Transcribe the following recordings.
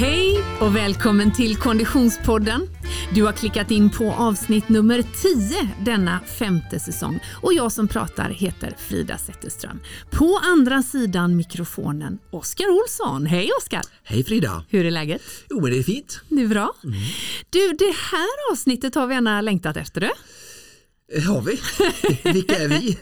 Hej och välkommen till Konditionspodden. Du har klickat in på avsnitt nummer 10 denna femte säsong och jag som pratar heter Frida Zetterström. På andra sidan mikrofonen Oskar Olsson. Hej Oskar! Hej Frida! Hur är läget? Jo men det är fint. Det är bra. Mm. Du, det här avsnittet har vi gärna längtat efter det. Har vi? Vilka är vi?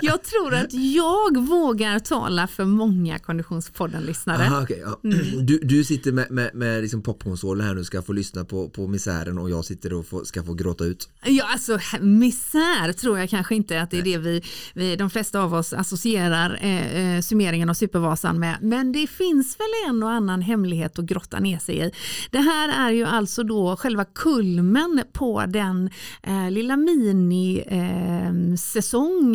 jag tror att jag vågar tala för många Konditionspodden-lyssnare. okay, ja. mm. du, du sitter med, med, med liksom popcornsålen här nu ska få lyssna på, på misären och jag sitter och få, ska få gråta ut. Ja, alltså misär tror jag kanske inte att det är Nej. det vi, vi, de flesta av oss associerar eh, eh, summeringen av Supervasan med. Men det finns väl en och annan hemlighet att grotta ner sig i. Det här är ju alltså då själva kulmen på den eh, lilla minisäsong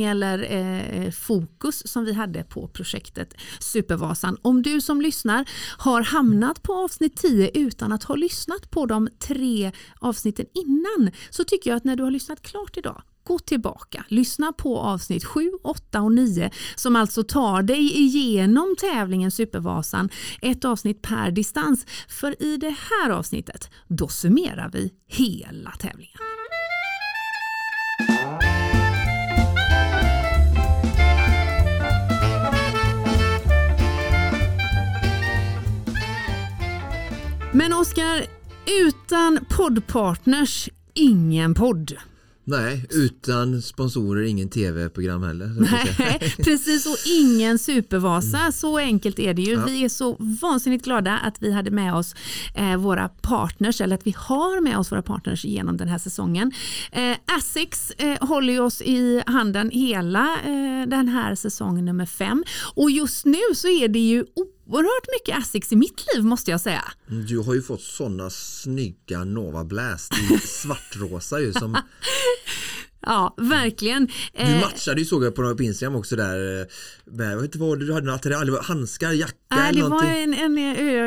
eh, eller eh, fokus som vi hade på projektet Supervasan. Om du som lyssnar har hamnat på avsnitt 10 utan att ha lyssnat på de tre avsnitten innan så tycker jag att när du har lyssnat klart idag gå tillbaka, lyssna på avsnitt 7, 8 och 9 som alltså tar dig igenom tävlingen Supervasan, ett avsnitt per distans. För i det här avsnittet, då summerar vi hela tävlingen. Men Oskar, utan poddpartners, ingen podd. Nej, utan sponsorer ingen tv-program heller. Nej, precis och ingen supervasa. Mm. Så enkelt är det ju. Ja. Vi är så vansinnigt glada att vi hade med oss eh, våra partners eller att vi har med oss våra partners genom den här säsongen. Eh, Asics eh, håller oss i handen hela eh, den här säsong nummer fem och just nu så är det ju oerhört mycket Asics i mitt liv måste jag säga. Du har ju fått sådana snygga Nova Blast i svartrosa ju som Ja, verkligen. Du eh, matchade ju såg jag på, på Instagram också där eh, med, jag vet inte vad du hade, något, handskar, jacka Nej, det var en, en,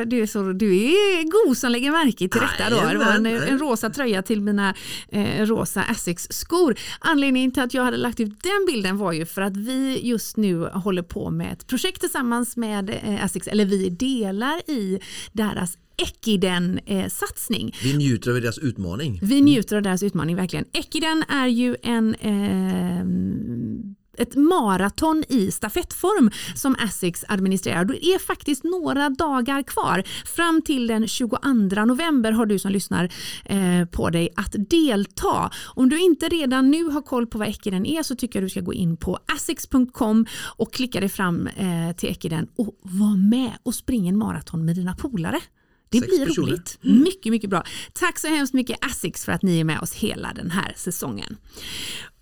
du, är så, du är god som lägger märke till detta då. Det var en, en rosa tröja till mina eh, rosa Essex skor. Anledningen till att jag hade lagt ut den bilden var ju för att vi just nu håller på med ett projekt tillsammans med eh, Essex, eller vi delar i deras Ekiden-satsning. Vi njuter av deras utmaning. Vi njuter av deras utmaning, verkligen. Ekiden är ju en eh, ett maraton i stafettform som Asics administrerar. Det är faktiskt några dagar kvar. Fram till den 22 november har du som lyssnar eh, på dig att delta. Om du inte redan nu har koll på vad Ekiden är så tycker jag du ska gå in på asics.com och klicka dig fram eh, till Ekiden och var med och springa en maraton med dina polare. Det Sex blir personer. roligt. Mm. Mycket, mycket bra. Tack så hemskt mycket Asics för att ni är med oss hela den här säsongen.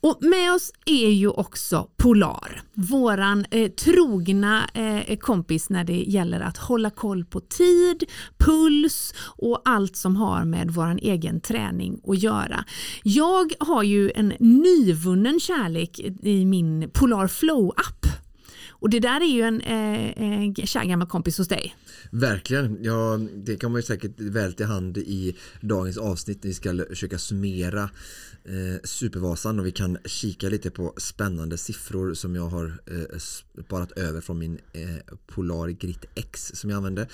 Och med oss är ju också Polar, våran eh, trogna eh, kompis när det gäller att hålla koll på tid, puls och allt som har med våran egen träning att göra. Jag har ju en nyvunnen kärlek i min Polar Flow-app och det där är ju en eh, kär gammal kompis hos dig. Verkligen, ja, det kan man ju säkert väl till hand i dagens avsnitt. Vi ska försöka summera eh, Supervasan och vi kan kika lite på spännande siffror som jag har eh, sparat över från min eh, Polar Grit X som jag använde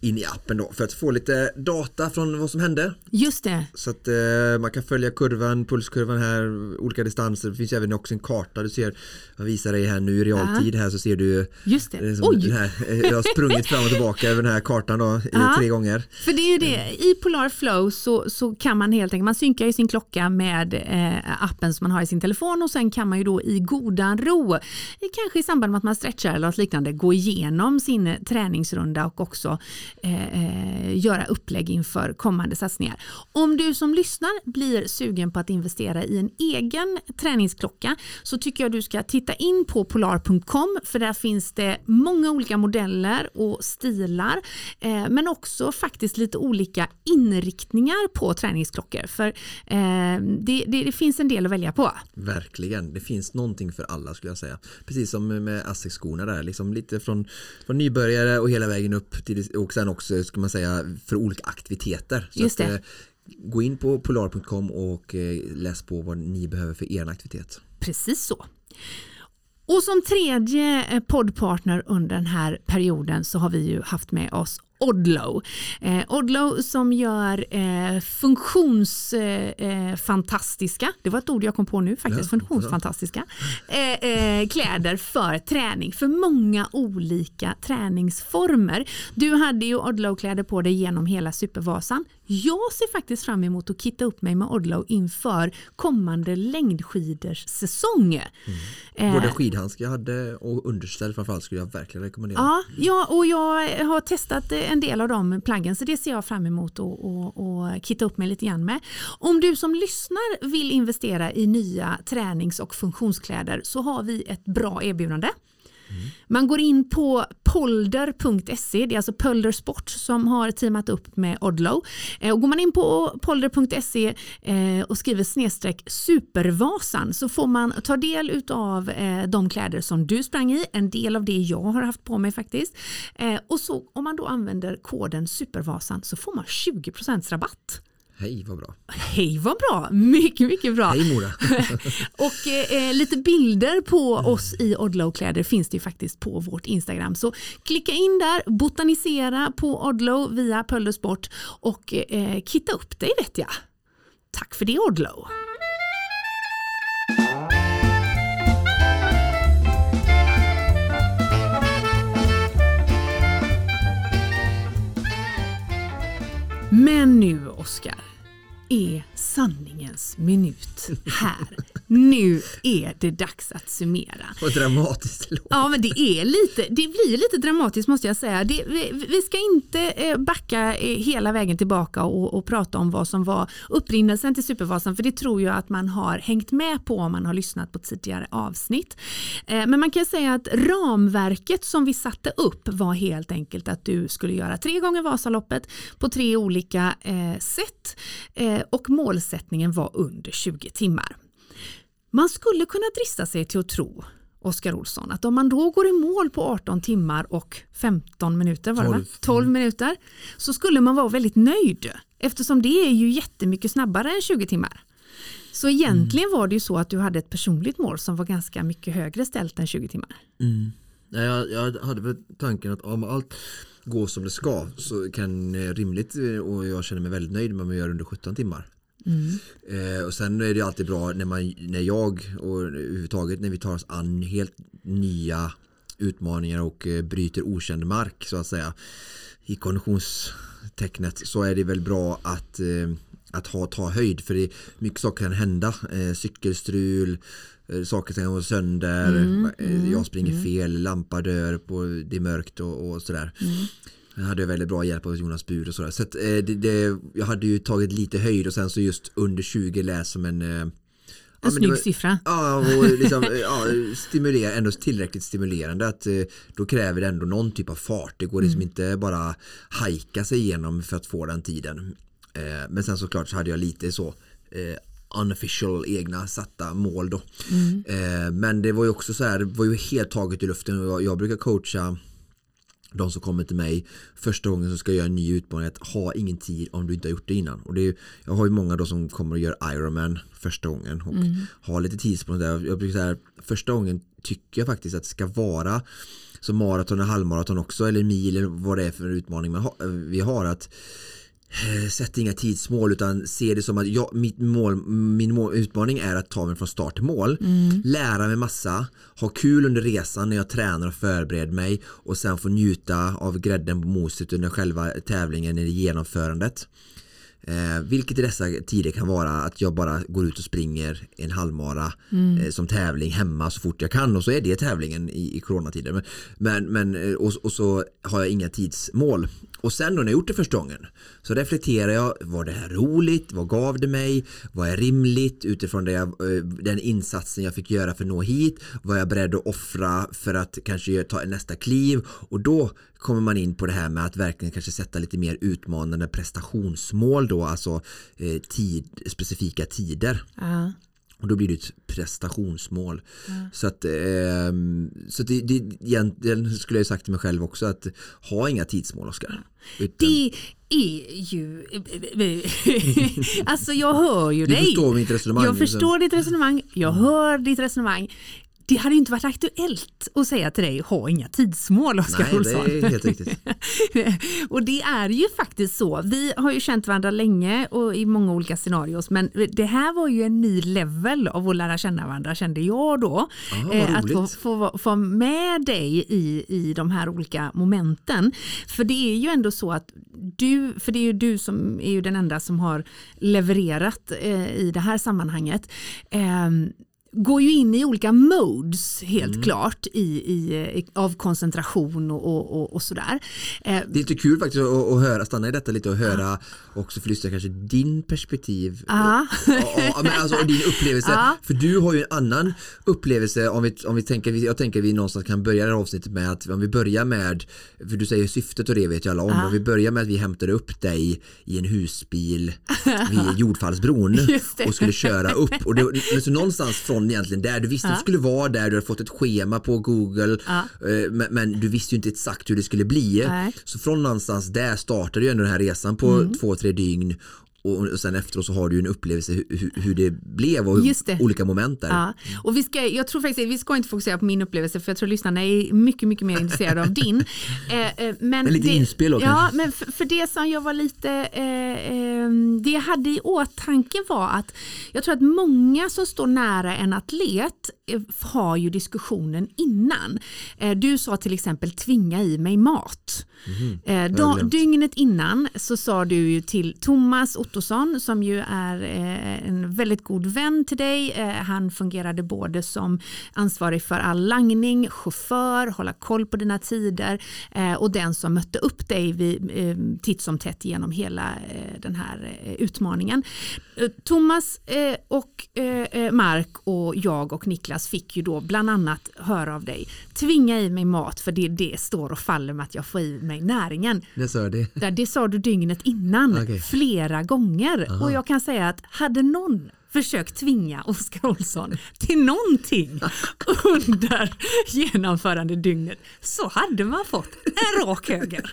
in i appen då för att få lite data från vad som hände. Just det. Så att eh, man kan följa kurvan, pulskurvan här, olika distanser. Det finns även också en karta du ser. Jag visar dig här nu i realtid här så ser du Just det. Eh, Oj. Här, eh, jag har sprungit fram och tillbaka över den här kartan då, tre gånger. För det är ju det, i Polar Flow så, så kan man helt enkelt, man synkar ju sin klocka med eh, appen som man har i sin telefon och sen kan man ju då i godan ro, kanske i samband med att man stretchar eller något liknande, gå igenom sin träningsrunda och också eh, eh, göra upplägg inför kommande satsningar. Om du som lyssnar blir sugen på att investera i en egen träningsklocka så tycker jag du ska titta in på polar.com för där finns det många olika modeller och stilar eh, men också faktiskt lite olika inriktningar på träningsklockor för eh, det, det, det, finns en del att välja på. Verkligen, det finns någonting för alla skulle jag säga. Precis som med Asics-skorna där, liksom lite från, från nybörjare och hela vägen upp till och sen också ska man säga för olika aktiviteter. Så Just det. Att, eh, gå in på polar.com och eh, läs på vad ni behöver för er aktivitet. Precis så. Och som tredje eh, poddpartner under den här perioden så har vi ju haft med oss Odlow. Eh, Odlow som gör eh, funktionsfantastiska, eh, eh det var ett ord jag kom på nu faktiskt, ja, funktionsfantastiska eh, kläder för träning, för många olika träningsformer. Du hade ju Odlow-kläder på dig genom hela Supervasan. Jag ser faktiskt fram emot att kitta upp mig med Odlow inför kommande längdskidors-säsong. Mm. Både skidhandskar jag hade och underställ framförallt skulle jag verkligen rekommendera. Ja, ja, och jag har testat en del av de plaggen så det ser jag fram emot att kitta upp mig lite grann med. Om du som lyssnar vill investera i nya tränings och funktionskläder så har vi ett bra erbjudande. Man går in på polder.se, det är alltså Pölder Sport som har teamat upp med Odlow. Eh, och går man in på polder.se eh, och skriver snedstreck supervasan så får man ta del av eh, de kläder som du sprang i, en del av det jag har haft på mig faktiskt. Och så om man då använder koden supervasan så får man 20% rabatt. Hej vad bra. Hej vad bra, mycket mycket bra. Hej Mora. och eh, lite bilder på mm. oss i Odlow-kläder finns det ju faktiskt på vårt Instagram. Så klicka in där, botanisera på Odlow via Pöldersport och eh, kitta upp dig vet jag. Tack för det Odlow. Men nu Oskar är sanningens minut här. Nu är det dags att summera. Vad dramatiskt låter. Ja men det är lite, det blir lite dramatiskt måste jag säga. Det, vi, vi, ska inte eh, backa eh, hela vägen tillbaka och, och, prata om vad som var upprinnelsen till Supervasan för det tror jag att man har hängt med på om man har lyssnat på tidigare avsnitt. Eh, men man kan säga att ramverket som vi satte upp var helt enkelt att du skulle göra tre gånger Vasaloppet på tre olika sätt och målsättningen var under 20 timmar. Man skulle kunna drista sig till att tro Oskar Olsson att om man då går i mål på 18 timmar och 15 minuter, var det 12. 12 minuter, så skulle man vara väldigt nöjd eftersom det är ju jättemycket snabbare än 20 timmar. Så egentligen mm. var det ju så att du hade ett personligt mål som var ganska mycket högre ställt än 20 timmar. Mm. Jag, jag hade väl tanken att om allt går som det ska så kan rimligt och jag känner mig väldigt nöjd med att göra under 17 timmar. Mm. Eh, och sen är det alltid bra när, man, när jag och överhuvudtaget när vi tar oss an helt nya utmaningar och eh, bryter okänd mark så att säga i konditionstecknet så är det väl bra att, eh, att ha, ta höjd för det mycket saker kan hända eh, cykelstrul eh, saker kan gå sönder mm, eh, mm, jag springer mm. fel, lampa dör på, det är mörkt och, och sådär mm. Jag hade väldigt bra hjälp av Jonas Bur och sådär. Så att, eh, det, det, jag hade ju tagit lite höjd och sen så just under 20 läs som en eh, en ja, snygg var, siffra. Ja, och liksom, ja, stimulera, ändå tillräckligt stimulerande. att eh, Då kräver det ändå någon typ av fart. Det går liksom mm. inte bara hajka sig igenom för att få den tiden. Men sen såklart så hade jag lite så unofficial egna satta mål då. Mm. Men det var ju också så här, det var ju helt taget i luften. Jag, jag brukar coacha de som kommer till mig första gången som ska göra en ny utmaning att ha ingen tid om du inte har gjort det innan. Och det är, jag har ju många då som kommer och gör Ironman första gången och mm. har lite tidsplan där. Jag brukar säga första gången tycker jag faktiskt att det ska vara som maraton och halvmaraton också eller mil eller vad det är för utmaning man vi har att sätt inga tidsmål utan se det som att jag, mitt mål, min mål, utmaning är att ta mig från start till mål. Mm. Lära mig massa, ha kul under resan när jag tränar och förbereder mig och sen få njuta av grädden på moset under själva tävlingen i genomförandet. Eh, vilket i dessa tider kan vara att jag bara går ut och springer en halvmara mm. eh, som tävling hemma så fort jag kan och så är det tävlingen i, i coronatider. Men, men, men eh, och, och, så har jag inga tidsmål. Och sen då när jag gjort det första gången så reflekterar jag, var det här roligt? Vad gav det mig? Vad är rimligt utifrån det jag, eh, den insatsen jag fick göra för att nå hit? Vad är jag beredd att offra för att kanske ta nästa kliv? Och då kommer man in på det här med att verkligen kanske sätta lite mer utmanande prestationsmål då, alltså eh, tid, specifika tider. Uh. Och då blir det ett prestationsmål. Mm. Så att, eh, så det, det, egentligen skulle jag sagt till mig själv också att ha inga tidsmål Oskar. Utan... Det är ju, alltså jag hör ju du dig. Förstår mitt resonemang. Jag förstår ditt resonemang, jag hör ditt resonemang det hade ju inte varit aktuellt att säga till dig, ha inga tidsmål Oskar Nej, Olsson. det är helt riktigt. och det är ju faktiskt så. Vi har ju känt varandra länge och i många olika scenarios men det här var ju en ny level av att lära känna varandra kände jag då. Aha, Eh, att få, få, få med dig i, i de här olika momenten. För det är ju ändå så att du, för det är ju du som är ju den enda som har levererat eh, i det här sammanhanget. ehm, går ju in i olika modes helt Mm. klart i, i, av koncentration och, och, och, och sådär. Eh, Det är lite kul faktiskt att, att höra, stanna i detta lite och höra också för lyssnare kanske din perspektiv. Ja. Ja, ja, men alltså, och din upplevelse. Ja. För du har ju en annan upplevelse om vi, om vi tänker, jag tänker vi någonstans kan börja det här avsnittet med att om vi börjar med, för du säger syftet och det vet ju alla om, Ja. om vi börjar med att vi hämtade upp dig i en husbil vid jordfallsbron och skulle köra upp och det, men så någonstans från egentligen där, du visste att du skulle vara där, du hade fått ett schema på Google Ja. eh, men, men du visste ju inte exakt hur det skulle bli. Nej. Så från någonstans där startade ju ändå den här resan på Mm. två, tre dygn och, sen efteråt så har du ju en upplevelse hur, hur, hur det blev och det. olika moment där. Ja. Och vi ska, jag tror faktiskt vi ska inte fokusera på min upplevelse för jag tror lyssnarna är mycket, mycket mer intresserade av din. Eh, eh, men Men lite det, inspel då Ja, kanske? men för, för det som jag var lite, eh, eh, det jag hade i åtanke var att jag tror att många som står nära en atlet eh, har ju diskussionen innan. Eh, du sa till exempel tvinga i mig mat. Eh, jag då, glömt. dygnet innan så sa du ju till Thomas Ottosson som ju är eh, en väldigt god vän till dig. Eh, han fungerade både som ansvarig för all langning, chaufför, hålla koll på dina tider eh, och den som mötte upp dig vid, eh, titt som tätt genom hela eh, den här eh, utmaningen. Eh, Thomas eh, och eh, eh, Mark och jag och Niklas fick ju då bland annat höra av dig. Tvinga i mig mat för det, det står och faller med att jag får i mig näringen. Det sa det. Där, det sa du dygnet innan Okej. flera gånger. Och jag kan säga att hade någon försökt tvinga Oskar Olsson till någonting under genomförande dygnet så hade man fått en rak höger.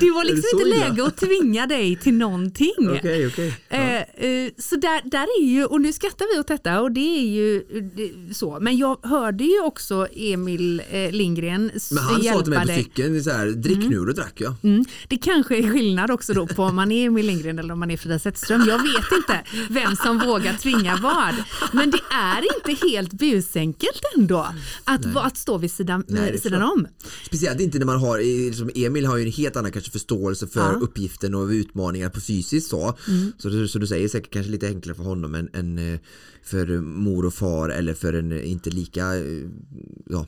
Det var liksom så inte läge att tvinga dig till någonting. Okej, okej. Ja. Eh, eh, så där, där är ju, och nu skrattar vi åt detta och det är ju det, så. Men jag hörde ju också Emil eh, Lindgren Men han sa till mig på cykeln, så här, drick nu och då drack jag. Mm. Det kanske är skillnad också då på om man är Emil Lindgren eller om man är Frida Zetterström. Jag vet inte vem som vågar tvinga vad. Men det är inte helt busenkelt ändå att, va- att stå vid sidan, Nej, sidan om. Speciellt inte när man har, eh, som Emil har ju en helt annan kanske förståelse för Ja. Mm. uppgiften och utmaningar på fysiskt så. Så, du- så du säger säkert kanske lite enklare för honom än, än eh, för mor och far eller för en eh, inte lika eh, ja,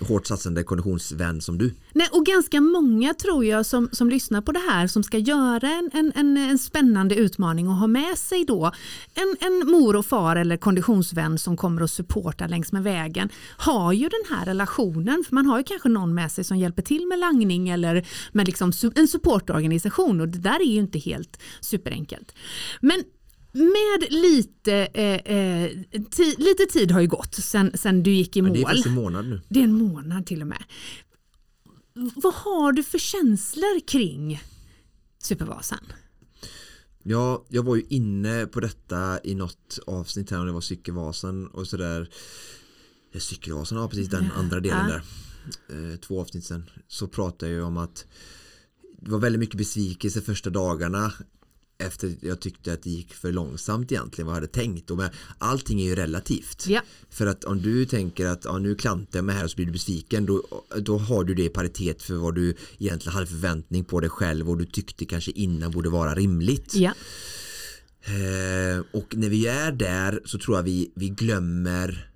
hårt satsande konditionsvän som du. Nej, och ganska många tror jag som, som lyssnar på det här som ska göra en, en, en, en spännande utmaning och ha med sig då en, en mor och far eller konditionsvän som kommer att supporta längs med vägen har ju den här relationen för man har ju kanske någon med sig som hjälper till med langning eller med liksom en supportorganisation och det där är ju inte helt superenkelt. Men med lite, eh, eh, ti, lite tid har ju gått sen, sen du gick i Men mål. det är faktiskt en månad nu. Det är en månad till och med. Vad har du för känslor kring Supervasan? Ja, jag var ju inne på detta i något avsnitt här och det var cykelvasan och sådär. Cykelvasan, ja precis den andra delen där. Eh, två avsnitt sen. Så pratade jag ju om att det var väldigt mycket besvikelse första dagarna efter jag tyckte att det gick för långsamt egentligen vad jag hade tänkt. Och men allting är ju relativt. Ja. För att om du tänker att ja, nu klantar jag mig här och så blir du besviken då, då har du det i paritet för vad du egentligen hade förväntning på dig själv och du tyckte kanske innan borde vara rimligt. Ja. Eh, och när vi är där så tror jag vi, vi glömmer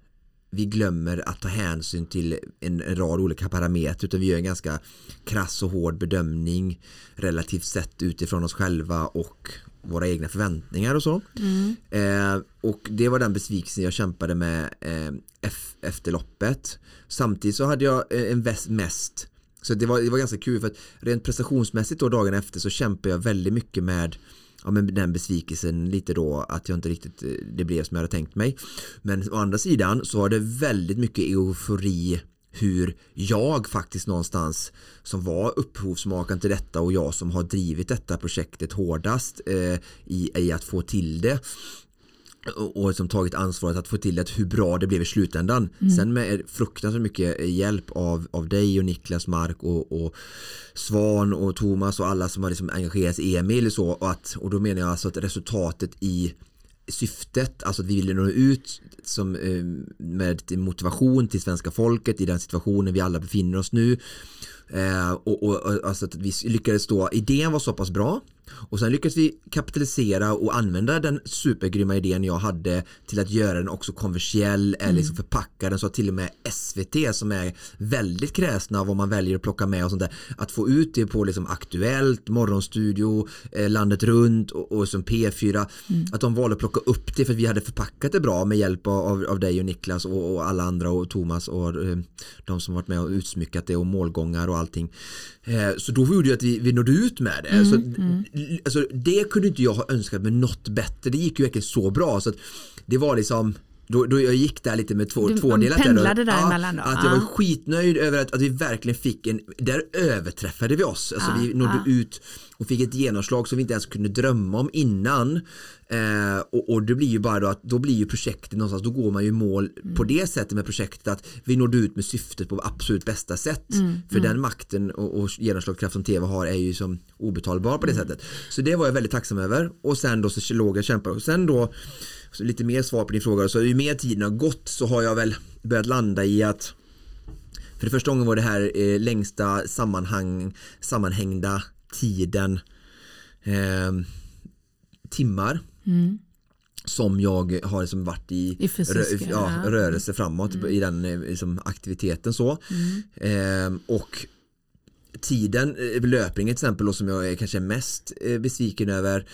vi glömmer att ta hänsyn till en, rad olika parametrar utan vi gör en ganska krass och hård bedömning relativt sett utifrån oss själva och våra egna förväntningar och så. Eh, och det var den besvikelsen jag kämpade med eh, ef- efter loppet. Samtidigt så hade jag eh, en väst mest så det var, det var ganska kul för att rent prestationsmässigt då dagen efter så kämpade jag väldigt mycket med ja, men den besvikelsen lite då att jag inte riktigt eh, det blev som jag hade tänkt mig. Men å andra sidan så var det väldigt mycket eufori hur jag faktiskt någonstans som var upphovsmakaren till detta och jag som har drivit detta projektet hårdast eh, i, i att få till det och, som tagit ansvaret att få till det hur bra det blev i slutändan. Mm. Sen med fruktansvärt mycket hjälp av, av dig och Niklas Mark och, och Svan och Thomas och alla som har liksom engagerat sig i Emil och så och, att, och då menar jag alltså att resultatet i syftet, alltså att vi ville nå ut som, eh, med motivation till svenska folket i den situationen vi alla befinner oss nu eh, och, och, och alltså att vi lyckades då, idén var så pass bra och sen lyckades vi kapitalisera och använda den supergrymma idén jag hade till att göra den också kommersiell eller liksom förpacka den så att till och med SVT som är väldigt kräsna av vad man väljer att plocka med och sånt där att få ut det på liksom Aktuellt, Morgonstudio, eh, Landet runt och, och som P4 att de valde att plocka upp det för att vi hade förpackat det bra med hjälp av, av dig och Niklas och, och alla andra och Thomas och eh, de som varit med och utsmyckat det och målgångar och allting. Eh, så då gjorde det att vi, vi nådde ut med det. Så, alltså, det kunde inte jag ha önskat med något bättre. Det gick ju verkligen så bra. Så det var liksom då, då jag gick där lite med två, Du tvådelat pendlade där, däremellan då? Att jag var Ja. skitnöjd över att, att vi verkligen fick en, där överträffade vi oss. Alltså vi nådde ut och fick ett genomslag som vi inte ens kunde drömma om innan. Eh, och, och det blir ju bara då att då blir ju projektet någonstans, då går man ju mål på det sättet med projektet att vi nådde ut med syftet på absolut bästa sätt. För den makten och, och genomslagskraft som tv har är ju som obetalbar på det sättet. Så det var jag väldigt tacksam över. Och sen då så låg jag och kämpade. Och sen då lite mer svar på din fråga. Så ju mer tiden har gått så har jag väl börjat landa i att för det första gången var det här eh, längsta sammanhang, sammanhängda tiden eh, timmar som jag har liksom varit i, I fysiska, rö- ja, ja. rörelse framåt i den eh, liksom, aktiviteten så. Eh, och tiden, eh, löpningen till exempel då, som jag är kanske mest eh, besviken över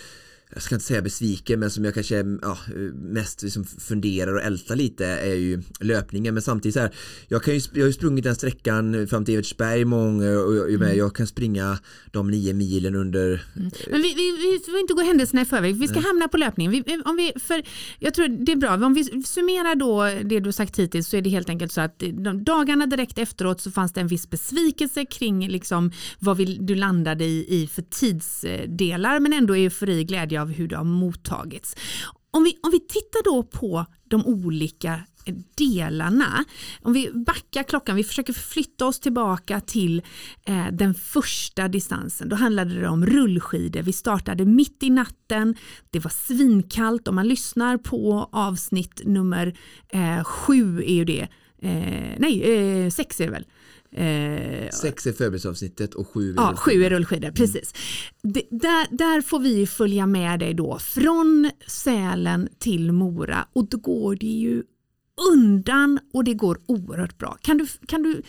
jag ska inte säga besviken men som jag kanske ja, mest liksom funderar och ältar lite är ju löpningen men samtidigt så här jag, kan ju, jag har ju sprungit den sträckan fram till Evertsberg många och jag, jag, jag kan springa de nio milen under Men vi, vi, vi får inte gå händelserna i förväg. Vi ska hamna på löpningen. Vi, om vi, för jag tror det är bra. Om vi summerar då det du sagt hittills så är det helt enkelt så att dagarna direkt efteråt så fanns det en viss besvikelse kring liksom vad vi, du landade i, i för tidsdelar men ändå eufori, glädje av hur det har mottagits. Om vi, om vi tittar då på de olika delarna. Om vi backar klockan, vi försöker flytta oss tillbaka till eh, den första distansen. Då handlade det om rullskidor. Vi startade mitt i natten. Det var svinkallt. Om man lyssnar på avsnitt nummer eh, sju är ju det. Eh, nej, eh, sex är det väl. Eh, sex är förberedelseavsnittet och sju är Ja, rullskidor. sju är rullskidor, precis. Det, där, där får vi följa med dig då från Sälen till Mora och då går det ju undan och det går oerhört bra. Kan du, kan du,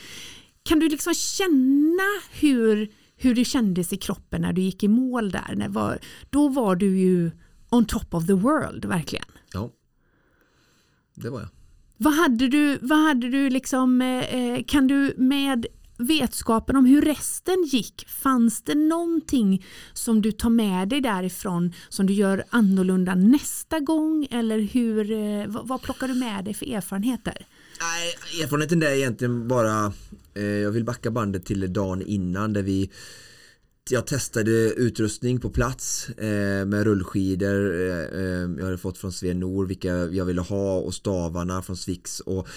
kan du liksom känna hur, hur det kändes i kroppen när du gick i mål där? När var, då var du ju on top of the world, verkligen. Ja, det var jag. Vad hade du, vad hade du liksom, eh, eh, kan du med vetskapen om hur resten gick, fanns det någonting som du tar med dig därifrån som du gör annorlunda nästa gång eller hur, eh, vad, vad plockar du med dig för erfarenheter? Nej, erfarenheten där är egentligen bara eh, Jag vill backa bandet till dagen innan där vi jag testade utrustning på plats eh, med rullskidor eh, eh, jag hade fått från Sven Nor vilka jag ville ha och stavarna från Swix och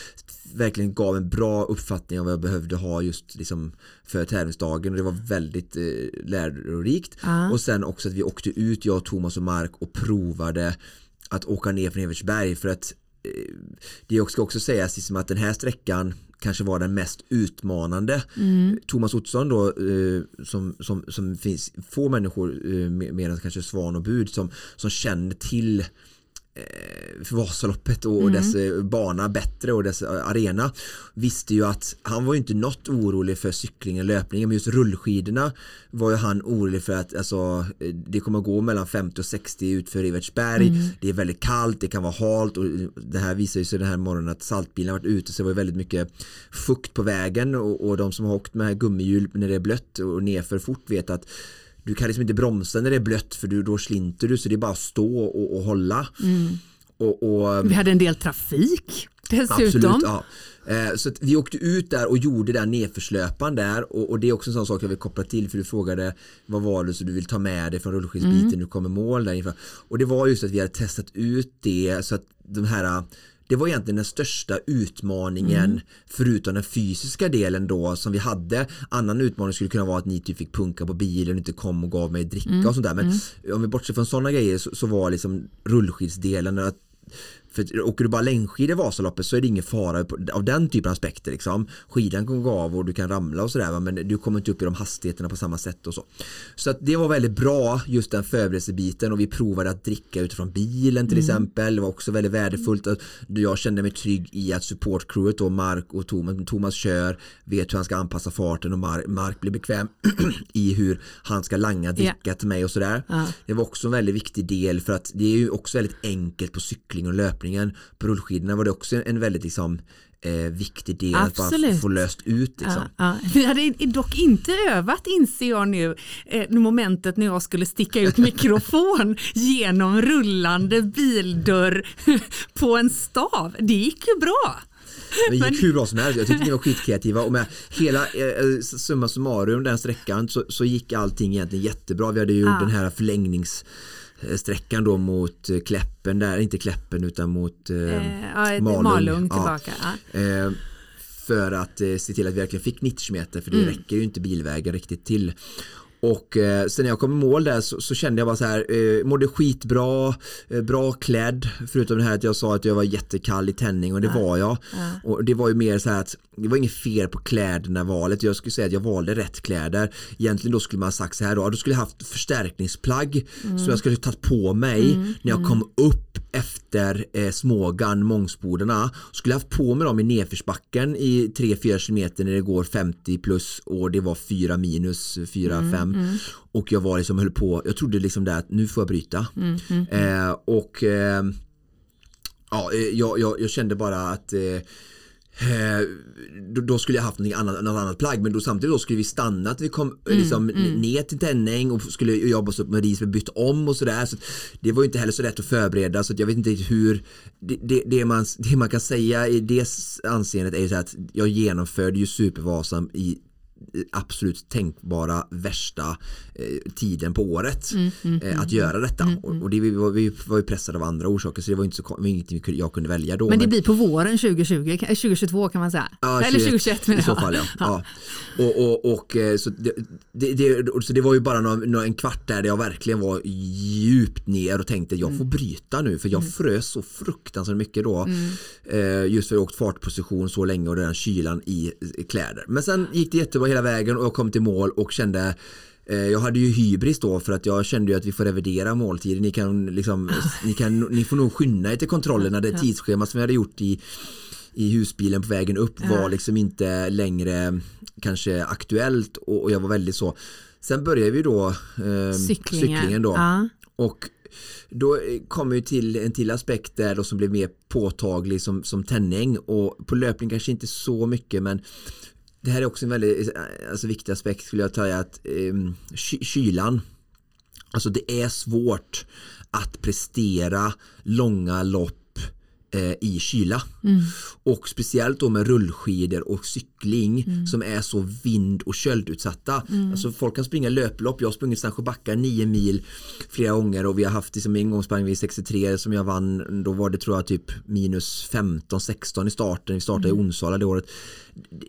verkligen gav en bra uppfattning av vad jag behövde ha just liksom för tävlingsdagen och det var väldigt eh, lärorikt Ja. och sen också att vi åkte ut jag, Thomas och Mark och provade att åka ner från Evertsberg för att det ska också sägas liksom att den här sträckan kanske var den mest utmanande. Thomas Ottosson då eh, som, som, som finns få människor eh, mer än kanske Svan och Bud som, som känner till eh, för Vasaloppet och, och dess eh, bana bättre och dess eh, arena visste ju att han var ju inte något orolig för cyklingen löpningen men just rullskidorna var ju han orolig för att alltså, eh, det kommer gå mellan 50 och 60 utför Evertsberg det är väldigt kallt, det kan vara halt och det här visar ju sig den här morgonen att saltbilen varit ute så det var väldigt mycket fukt på vägen och, och de som har åkt med gummihjul när det är blött och nerför fort vet att du kan liksom inte bromsa när det är blött för du, då slinter du så det är bara att stå och, och hålla och, och Vi hade en del trafik. dessutom. Absolut, ja. Eh, så vi åkte ut där och gjorde den nedförslöpan där och, och, det är också en sån sak jag vill koppla till för du frågade vad var det så du vill ta med dig från rullskidsbiten mm. du kommer mål där inför. Och det var just att vi hade testat ut det så att de här det var egentligen den största utmaningen mm. förutom den fysiska delen då som vi hade. Annan utmaning skulle kunna vara att ni typ fick punka på bilen och inte kom och gav mig dricka mm. och sånt där. Men mm. om vi bortser från sådana grejer så, så var liksom rullskidsdelen att för åker du bara längdskidor i Vasaloppet så är det ingen fara av den typen av aspekter. Liksom. Skidan kan gå av och du kan ramla och sådär men du kommer inte upp i de hastigheterna på samma sätt och så. Så det var väldigt bra just den förberedelsebiten och vi provade att dricka utifrån bilen till mm. exempel. Det var också väldigt värdefullt att jag kände mig trygg i att supportcrewet då Mark och Thomas, Thomas kör, vet hur han ska anpassa farten och Mark, Mark blir bekväm i hur han ska langa dricka yeah. till mig och sådär. Uh. Det var också en väldigt viktig del för att det är ju också väldigt enkelt på cykling och löpning löpningen på rullskidorna var det också en väldigt liksom, eh, viktig del Absolut. att bara få löst ut. Liksom. Ja, ja. Vi hade dock inte övat inser jag nu eh, momentet när jag skulle sticka ut mikrofon genom rullande bildörr på en stav. Det gick ju bra. Det gick hur bra som helst. Jag tyckte ni var skitkreativa och med hela eh, eh, summa summarum den sträckan så, så gick allting egentligen jättebra. Vi hade ju ja. den här förlängnings sträckan då mot eh, Kläppen där, inte Kläppen utan mot eh, eh, Malung. Malung tillbaka. Ja. Eh, för att eh, se till att vi verkligen fick 90 meter för det mm. räcker ju inte bilvägen riktigt till. Och eh, sen när jag kom i mål där så, så kände jag bara så här, eh, mådde skitbra, eh, bra klädd, förutom det här att jag sa att jag var jättekall i tändning och det ja. var jag. Ja. Och det var ju mer så här att det var inget fel på kläderna valet, jag skulle säga att jag valde rätt kläder. Egentligen då skulle man ha sagt så här då, då skulle jag haft förstärkningsplagg mm. som jag skulle tagit på mig mm. när jag kom upp efter eh, Smågan, Mångsbodarna. Skulle haft på mig dem i nedförsbacken i 3-4 km när det går 50 plus och det var 4 minus, 4-5 mm, mm. och jag var liksom höll på, jag trodde liksom där att nu får jag bryta. Mm, mm, eh, och eh, ja, eh, jag, jag, jag, kände bara att eh, Eh, då, skulle jag haft något annat, något annat plagg men då samtidigt då skulle vi stanna att vi kom mm, liksom, mm. ner till Tänning och skulle jobba oss upp med ris, vi bytt om och sådär så det var ju inte heller så lätt att förbereda så jag vet inte hur det, det, det, man, det man kan säga i det anseendet är ju så att jag genomförde ju Supervasan i absolut tänkbara värsta eh, tiden på året mm, mm, eh, att mm, göra detta mm, och, mm. och det, vi, var, vi var ju pressade av andra orsaker så det var inte så, ingenting jag kunde välja då. Men det men, blir på våren 2020, 2022 kan man säga. Ja, Eller 2021 menar I så fall ja. ja. Och, och, och, eh, så, det, det, så det var ju bara någon, en kvart där jag verkligen var djupt ner och tänkte jag får bryta nu för jag frös så fruktansvärt mycket då. Eh, just för att jag åkt fartposition så länge och den kylan i kläder. Men sen gick det jättebra hela vägen och jag kom till mål och kände eh, jag hade ju hybris då för att jag kände ju att vi får revidera måltiden. Ni, kan liksom, ni, kan, ni får nog skynda er till kontrollerna. Det tidsschema som vi hade gjort i, i husbilen på vägen upp var liksom inte längre kanske aktuellt och, och jag var väldigt så. Sen började vi då eh, cyklingen. cyklingen då. Ja. Och då kommer vi till en till aspekt där då som blev mer påtaglig som, som tändning och på löpning kanske inte så mycket men det här är också en väldigt eh, alltså, viktig aspekt skulle jag säga att eh, kylan. Alltså det är svårt att prestera långa lopp i kyla. Mm. Och speciellt då med rullskidor och cykling mm. som är så vind och köldutsatta. Mm. Alltså folk kan springa löplopp, jag har sprungit Sandsjöbacka 9 mil flera gånger och vi har haft liksom en gång sprang vi 63 som jag vann, då var det tror jag typ minus 15-16 i starten, vi startade mm. i Onsala det året.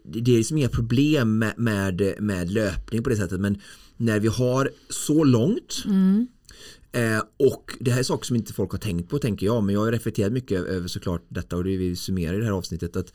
Det, det är liksom inga problem med, med, med löpning på det sättet men när vi har så långt mm. Eh, och det här är saker som inte folk har tänkt på tänker jag men jag har reflekterat mycket över såklart detta och det vi summerar i det här avsnittet att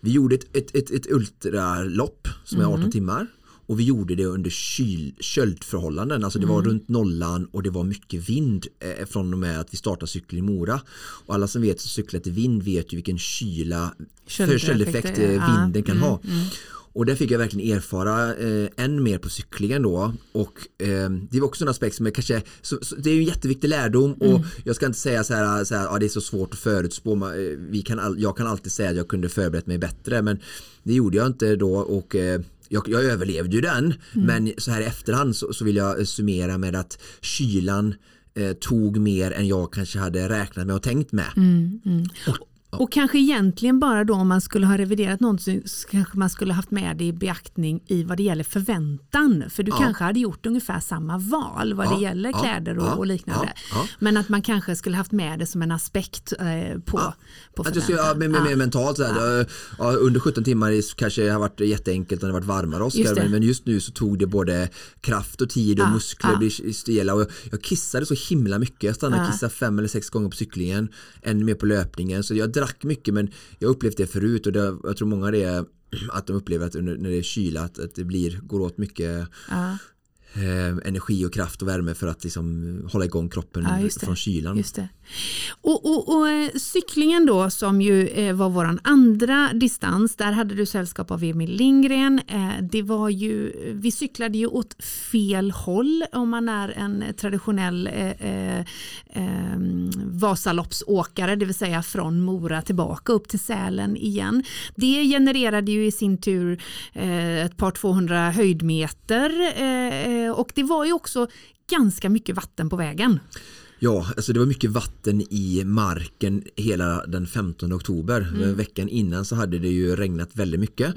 vi gjorde ett, ett, ett, ett ultralopp som är 18 mm. timmar och vi gjorde det under kyl, köldförhållanden, alltså det var mm. runt nollan och det var mycket vind eh, från och med att vi startade cykeln i Mora. Och alla som vet cyklat i vind vet ju vilken kyla, köldeffekt eh, vinden kan mm. ha. Mm. Och där fick jag verkligen erfara eh, än mer på cyklingen då och eh, det var också en aspekt som är kanske så, så, det är ju en jätteviktig lärdom och mm. jag ska inte säga så här, så här ja, det är så svårt att förutspå eh, vi kan all, jag kan alltid säga att jag kunde förberett mig bättre men det gjorde jag inte då och eh, jag, jag, överlevde ju den mm. men så här i efterhand så, så vill jag summera med att kylan eh, tog mer än jag kanske hade räknat med och tänkt med. Mm, mm. Och, Och kanske egentligen bara då om man skulle ha reviderat någonting så kanske man skulle haft med det i beaktning i vad det gäller förväntan. För du Ja. kanske hade gjort ungefär samma val vad Ja, det gäller kläder och, och liknande. Men att man kanske skulle haft med det som en aspekt eh, på, på Att det skulle, ja, förväntan. Ja. men mentalt så här, ja. under 17 timmar kanske det har varit jätteenkelt och det varit varmare Oskar men, men just nu så tog det både kraft och tid och muskler blir stela och jag, jag kissade så himla mycket. Jag stannade och kissade fem eller sex gånger på cyklingen, ännu mer på löpningen. Så jag drack mycket men jag har upplevt det förut och det, jag tror många det är att de upplever att under, när det är kyla att, att det blir, går åt mycket Ja eh, energi och kraft och värme för att liksom hålla igång kroppen Ja, från kylan. Just det. Och, och, och eh, cyklingen då som ju eh, var våran andra distans, där hade du sällskap av Emil Lindgren. Eh, det var ju, vi cyklade ju åt fel håll om man är en traditionell eh, eh, eh, Vasaloppsåkare, det vill säga från Mora tillbaka upp till Sälen igen. Det genererade ju i sin tur eh, ett par 200 höjdmeter eh, och det var ju också ganska mycket vatten på vägen. Ja, alltså det var mycket vatten i marken hela den 15 oktober. Mm. Veckan innan så hade det ju regnat väldigt mycket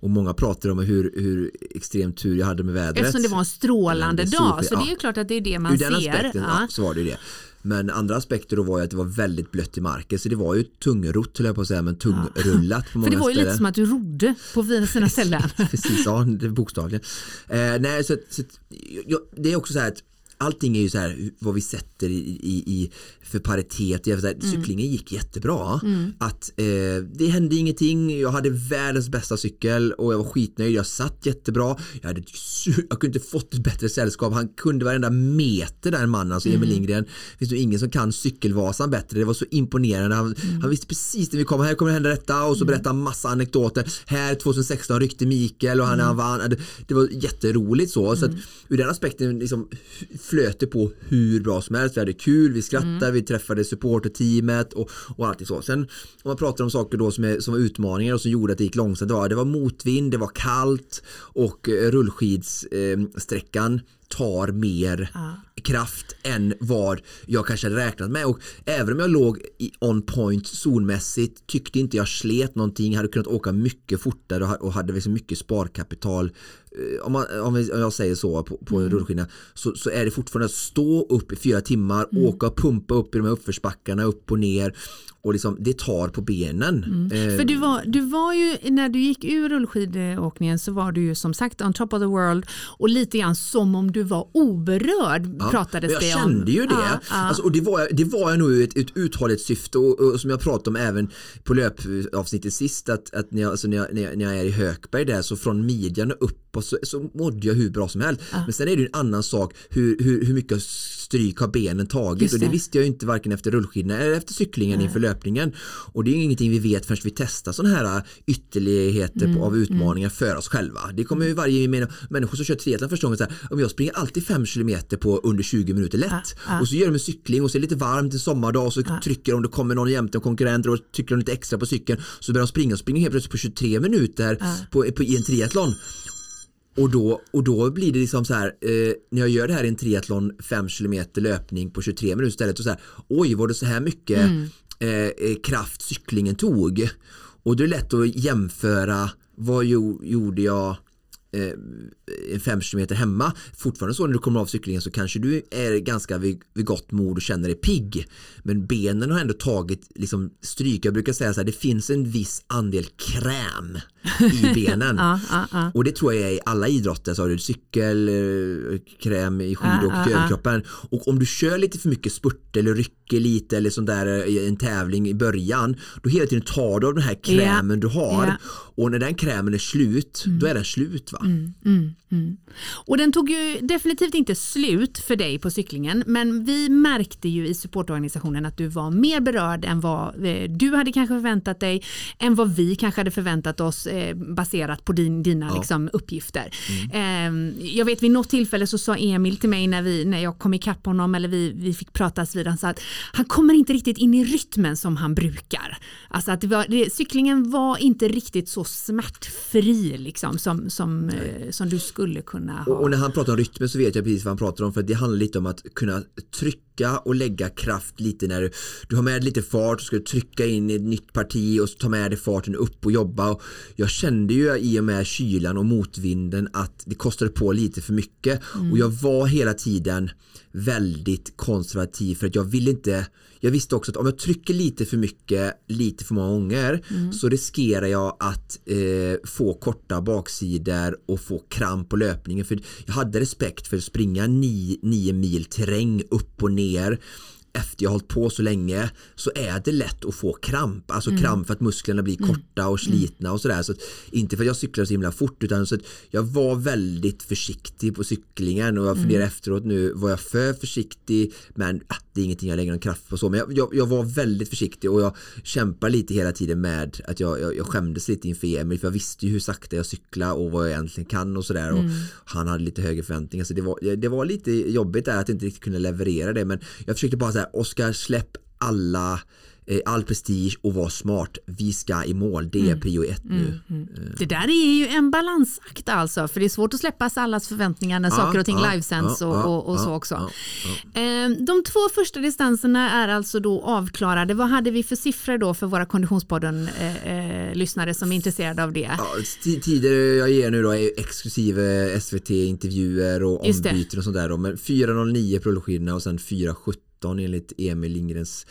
och många pratade om hur, hur extremt tur jag hade med vädret. Eftersom det var en strålande dag. Så det är ju klart att det är det man Ur ser. aspekten Ja. så var det det. Men andra aspekter då var ju att det var väldigt blött i marken så det var ju tungrott höll jag på att säga men tungrullat på många För det var ju ställen. lite som att du rodde på sina ställen. Precis, ja, bokstavligen. Eh, nej, så, så, att- ja, det är också så här att allting är ju så här vad vi sätter i, i, i för paritet. Jag vill säga, Cyklingen gick jättebra. Att, eh, det hände ingenting. Jag hade världens bästa cykel och jag var skitnöjd. Jag satt jättebra. Jag, hade, jag kunde inte fått ett bättre sällskap. Han kunde varenda meter den mannen, alltså Emil Lindgren. Det finns nog ingen som kan cykelvasan bättre. Det var så imponerande. Han, han visste precis när vi kom. Här kommer det hända detta och så berättade han massa anekdoter. Här 2016 ryckte Mikael och han, han vann. Det, det var jätteroligt så. så att, ur den aspekten liksom flöt det på hur bra som helst. Vi hade kul, vi skrattade, vi träffade supporterteamet och, och allt så. Sen om man pratar om saker då som, är, som var utmaningar och som gjorde att det gick långsamt. Det var, det var motvind, det var kallt och eh, rullskidssträckan tar mer kraft än vad jag kanske hade räknat med och även om jag låg i on point zonmässigt tyckte inte jag slet någonting, hade kunnat åka mycket fortare och ha- och hade liksom mycket sparkapital Eh, om, man, om jag säger så på, på Mm. en rullskina så, så är det fortfarande att stå upp i fyra timmar, Mm. åka och pumpa upp i de här uppförsbackarna upp och ner och liksom, det tar på benen. Eh, Mm. För du var, du var ju, när du gick ur rullskidåkningen så var du ju som sagt on top of the world och lite grann som om du var oberörd Ja, pratades det jag om. kände ju det. Ja, ja. Alltså, och det var, jag- det var jag nog ett, ett uthållighetssyfte och, och som jag pratade om även på löpavsnittet sist att, att när, jag, alltså när, jag, när, jag, när jag är i Hökberg där så från midjan och uppåt så, så mådde jag hur bra som helst. Men sen är det en annan sak hur, hur, hur mycket stryk har benen tagit Just och det det. visste jag ju inte varken efter rullskidorna eller efter cyklingen inför löpningen. Och det är ju ingenting vi vet förrän vi testar sådana här ytterligheter Mm, på, av utmaningar för oss själva. Det kommer ju varje människor som kör triathlon första gången här, om jag springer alltid 5 kilometer på under 20 minuter lätt ja. och så gör de en cykling och så är det lite varmt en sommardag och så trycker de, det kommer någon jämte, en konkurrent och trycker de lite extra på cykeln så börjar de springa och springer helt plötsligt på 23 minuter på, på, i en triathlon. Och då, och då blir det liksom så här, eh, när jag gör det här i en triathlon 5 km löpning på 23 minuter istället och så här, oj var det så här mycket eh, eh, kraft cyklingen tog? Och då är det lätt att jämföra, vad jo, gjorde jag eh, 5 km hemma. Fortfarande så när du kommer av cyklingen så kanske du är ganska vid, vid gott mod och känner dig pigg. Men benen har ändå tagit liksom, stryk. Jag brukar säga så här, det finns en viss andel kräm i benen. Ja, ja, ja. Och det tror jag är i alla idrotter. Så har du cykel, eh, kräm i skidor och Ja, överkroppen. Och om du kör lite för mycket spurt eller rycker lite eller sånt där eh, i en tävling i början. Då hela tiden tar du av den här krämen du har. Och när den krämen är slut, då är den slut va? Och den tog ju definitivt inte slut för dig på cyklingen men vi märkte ju i supportorganisationen att du var mer berörd än vad eh, du hade kanske förväntat dig än vad vi kanske hade förväntat oss eh, baserat på din, dina liksom, uppgifter. Mm. Eh, jag vet vid något tillfälle så sa Emil till mig när, vi, när jag kom ikapp honom eller vi, vi fick pratas vid han sa att han kommer inte riktigt in i rytmen som han brukar. Alltså att det var, det, cyklingen var inte riktigt så smärtfri liksom som, som eh, som du skulle kunna ha. Och, och, när han pratar om rytmen så vet jag precis vad han pratar om för det handlar lite om att kunna trycka och lägga kraft lite när du, du har med lite fart och ska trycka in i ett nytt parti och ta med dig farten upp och jobba. Och jag kände ju i och med kylan och motvinden att det kostade på lite för mycket mm. och jag var hela tiden väldigt konservativ för att jag vill inte jag visste också att om jag trycker lite för mycket lite för många gånger mm. så riskerar jag att eh, få korta baksidor och få kramp på löpningen för jag hade respekt för att springa nio mil terräng upp och ner efter jag hållit på så länge så är det lätt att få kramp. Alltså mm. kramp för att musklerna blir mm. korta och mm. slitna och sådär. Så inte för att jag cyklar så himla fort utan så att jag var väldigt försiktig på cyklingen och jag funderar mm. efteråt nu var jag för försiktig men ah, det är ingenting jag lägger någon kraft på så men jag, jag, jag, var väldigt försiktig och jag kämpar lite hela tiden med att jag, jag, jag skämdes lite inför Emil för jag visste ju hur sakta jag cyklar och vad jag egentligen kan och sådär och mm. han hade lite högre förväntningar så det var, det var lite jobbigt där att inte riktigt kunna leverera det men jag försökte bara säga Oskar släpp alla all prestige och var smart. Vi ska i mål, det är mm. prio ett nu. Mm, mm. Det där är ju en balansakt alltså, för det är svårt att släppa allas förväntningar när ja, saker och ting ja, livesänds ja, och, och, och så också. Ehm, de två första distanserna är alltså då avklarade. Vad hade vi för siffror då för våra Konditionspodden-lyssnare eh, eh som är intresserade av det? tider jag ger nu då är exklusive SVT-intervjuer och ombyten och sånt där. Då. Men 4.09 proloskidorna och sen 4.17 13 enligt Emil Lindgrens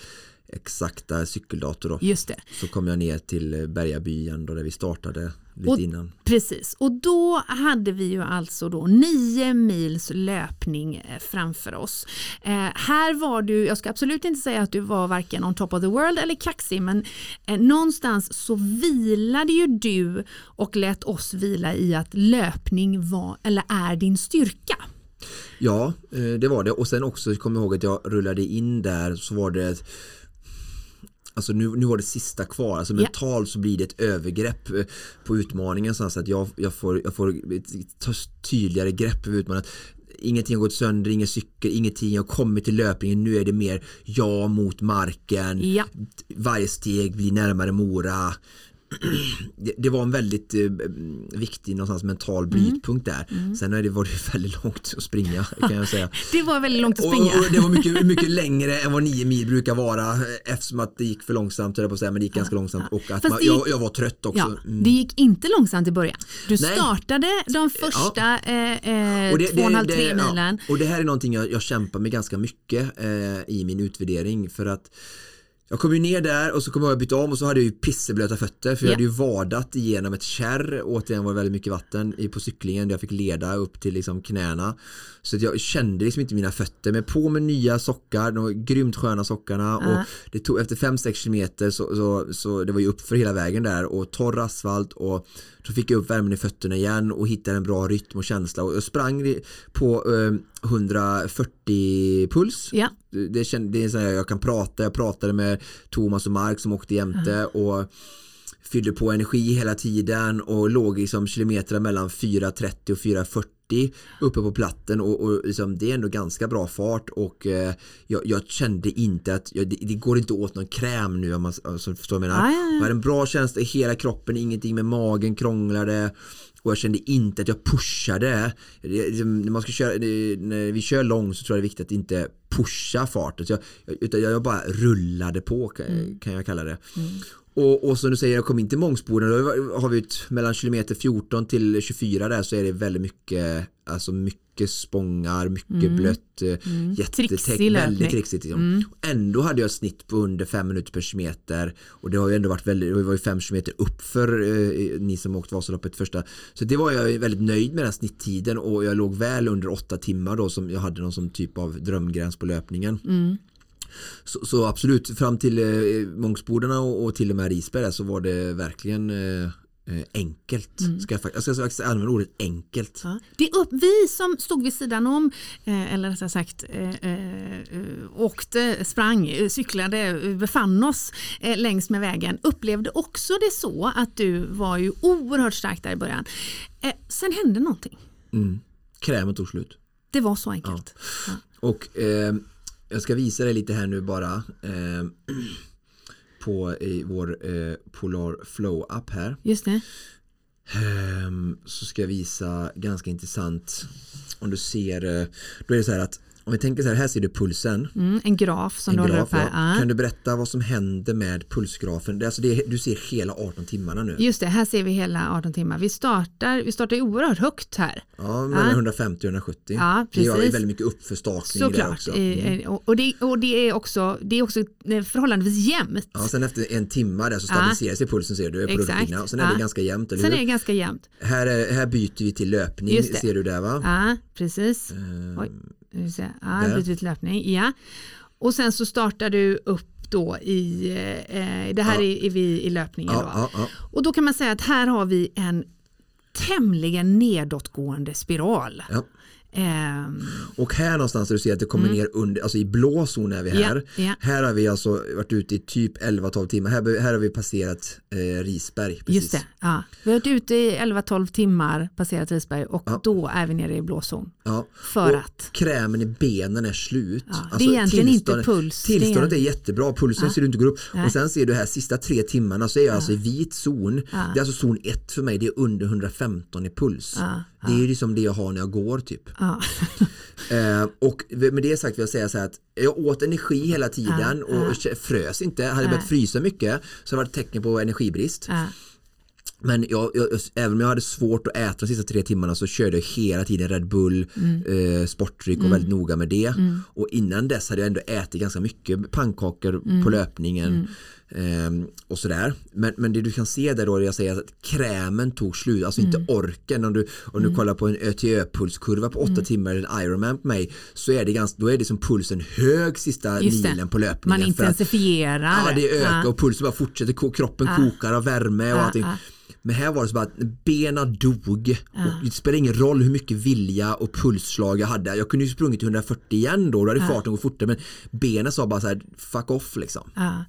exakta cykeldator då. Just det. Så kom jag ner till Bergaby igen då där vi startade lite och, innan. Precis, och då hade vi ju alltså då nio mils löpning eh, framför oss. Eh, här var du, jag ska absolut inte säga att du var varken on top of the world eller kaxig, men eh, någonstans så vilade ju du och lät oss vila i att löpning var eller är din styrka. Ja, eh, det var det. Och sen också kommer jag ihåg att jag rullade in där så var det Alltså nu, nu var det sista kvar, alltså mentalt så blir det ett övergrepp eh, på utmaningen så att jag, jag, får, jag får ta tydligare grepp över utmaningen ingenting har gått sönder, ingen cykel, ingenting har kommit till löpningen. Nu är det mer jag mot marken. Ja. Varje steg blir närmare Mora det, det, var en väldigt eh, viktig någonstans mental mm. brytpunkt där. Mm. Sen det, var det väldigt långt att springa kan jag säga. det var väldigt långt att springa. Och, och det var mycket, mycket längre än vad nio mil brukar vara eftersom att det gick för långsamt, jag på att säga, men det gick ganska långsamt och att man, jag, jag, var trött också. Ja, mm. Det gick inte långsamt i början. Du Nej. startade de första ja. eh, eh, två och en halv, tre milen. Ja. Och det här är någonting jag, jag kämpar med ganska mycket eh, i min utvärdering för att jag kom ju ner där och så kom jag byta om och så hade jag ju pisseblöta fötter för jag hade ju vadat igenom ett kärr. Återigen var det väldigt mycket vatten på cyklingen där jag fick leda upp till liksom knäna. Så jag kände liksom inte mina fötter men på med nya sockar, de grymt sköna sockarna uh. och det tog efter 5-6 kilometer så, så, så, det var ju upp för hela vägen där och torr asfalt och så fick jag upp värmen i fötterna igen och hittade en bra rytm och känsla och jag sprang på eh, 140 puls. Ja. Det, känd, det är så här, jag kan prata, jag pratade med Thomas och Mark som åkte jämte mm. och fyllde på energi hela tiden och låg liksom kilometer mellan 4.30 och 4.40 uppe på platten och, och liksom, det är ändå ganska bra fart och eh, jag, jag, kände inte att jag, det, det, går inte åt någon kräm nu om man alltså, förstår vad jag menar. Ah, ja, ja. Jag hade en bra känsla i hela kroppen, ingenting med magen krånglade och jag kände inte att jag pushade. Liksom, när, man ska köra, när vi kör långt så tror jag det är viktigt att inte pusha farten. Jag, utan jag bara rullade på mm. kan jag kalla det. Mm. Och, och som du säger, jag kom in till Mångsboden då har vi ett, mellan kilometer 14 till 24 där så är det väldigt mycket alltså mycket spångar, mycket mm. blött, eh, mm. jättetäckt, väldigt trixigt. Liksom. Mm. Ändå hade jag ett snitt på under 5 minuter per kilometer och det har ju ändå varit väldigt, det var ju 5 kilometer upp för eh, ni som åkt Vasaloppet första. Så det var jag väldigt nöjd med den snitttiden och jag låg väl under 8 timmar då som jag hade någon som typ av drömgräns på löpningen. Mm. Så, så, absolut, fram till eh, Mångsbodarna och, och till och med Risberg så var det verkligen eh, eh enkelt. Mm. Ska jag, jag ska faktiskt använda ordet enkelt. Ja. Det upp, vi som stod vid sidan om, eh, eller rättare sagt eh, eh, åkte, sprang, cyklade, befann oss eh, längs med vägen, upplevde också det så att du var ju oerhört stark där i början. Eh, sen hände någonting. Mm. Krämen tog slut. Det var så enkelt. Ja. Ja. Och jag ska visa dig lite här nu bara eh, på i vår eh, Polar Flow app här. Just det. Ehm, så ska jag visa ganska intressant. Om du ser, eh, då är det så här att om vi tänker så här, här ser du pulsen. Mm, en graf som En du håller graf, upp här. ja. Kan du berätta vad som händer med pulsgrafen? Det alltså det, du ser hela 18 timmarna nu. Just det, här ser vi hela 18 timmar. Vi startar, vi startar oerhört högt här. Ja, mellan Ja. 150 och 170. Ja, det är precis. väldigt mycket uppförstakning där Såklart. också. Mm. Eh, eh, Och, det, och det är också, det är också eh, förhållandevis jämnt. Ja, sen efter en timme där så stabiliserar sig pulsen ser du på Exakt. Och sen är det ganska jämnt, eller Sen hur? är det ganska jämnt. Här, är, här byter vi till löpning, det. ser du där va? Ja, precis. Ehm, Till löpning. Ja. Och sen så startar du upp då i, eh, det här Ja. är, är vi i löpningen Ja, då. ja. Och då kan man säga att här har vi en tämligen nedåtgående spiral. Ehm, Och här någonstans där du ser att det kommer ner under, alltså i blå zon är vi här. Mm. Ja, ja. Här har vi alltså varit ute i typ 11-12 timmar. Här, här har vi passerat eh, Risberg. Precis. just det, ja. vi har varit ute i 11-12 timmar, passerat Risberg och Ja. då är vi nere i blåzon. Ja. För och att? krämen i benen är slut. Alltså, Ja, det är egentligen inte tillståndet- puls, det är- Tillståndet är jättebra, pulsen ser du inte går upp. Nej. Och sen ser du här sista tre timmarna så är jag alltså i vit zon. Det är alltså zon 1 för mig, det är under 115 i puls. Det är liksom det jag har när jag går typ. Ja. Eh, och med det sagt vill jag säga så här att jag åt energi hela tiden och frös inte. Hade jag börjat frysa mycket så var det tecken på energibrist. Men jag, jag, även om jag hade svårt att äta de sista tre timmarna så körde jag hela tiden Red Bull, Mm. eh, sportdryck och väldigt noga med det. Och innan dess hade jag ändå ätit ganska mycket pannkakor Mm. på löpningen. Ehm, och sådär. Men, men det du kan se där då, jag säger att krämen tog slut, alltså Mm. inte orken. Om du, om du kollar på en ÖTÖ-pulskurva på åtta Mm. timmar, en Ironman på mig, så är det, ganska, då är det som pulsen hög sista milen på löpningen. Man för att- intensifierar. Ja, det ökar Ja. och pulsen bara fortsätter, kroppen kokar av värme och Ja, allting. ja. Men här var det så bara att benen dog. Och det spelar ingen roll hur mycket vilja och pulsslag jag hade. Jag kunde ju sprungit till 140 igen då, då hade farten gått fortare. Men benen sa bara så här, fuck off liksom. Ja.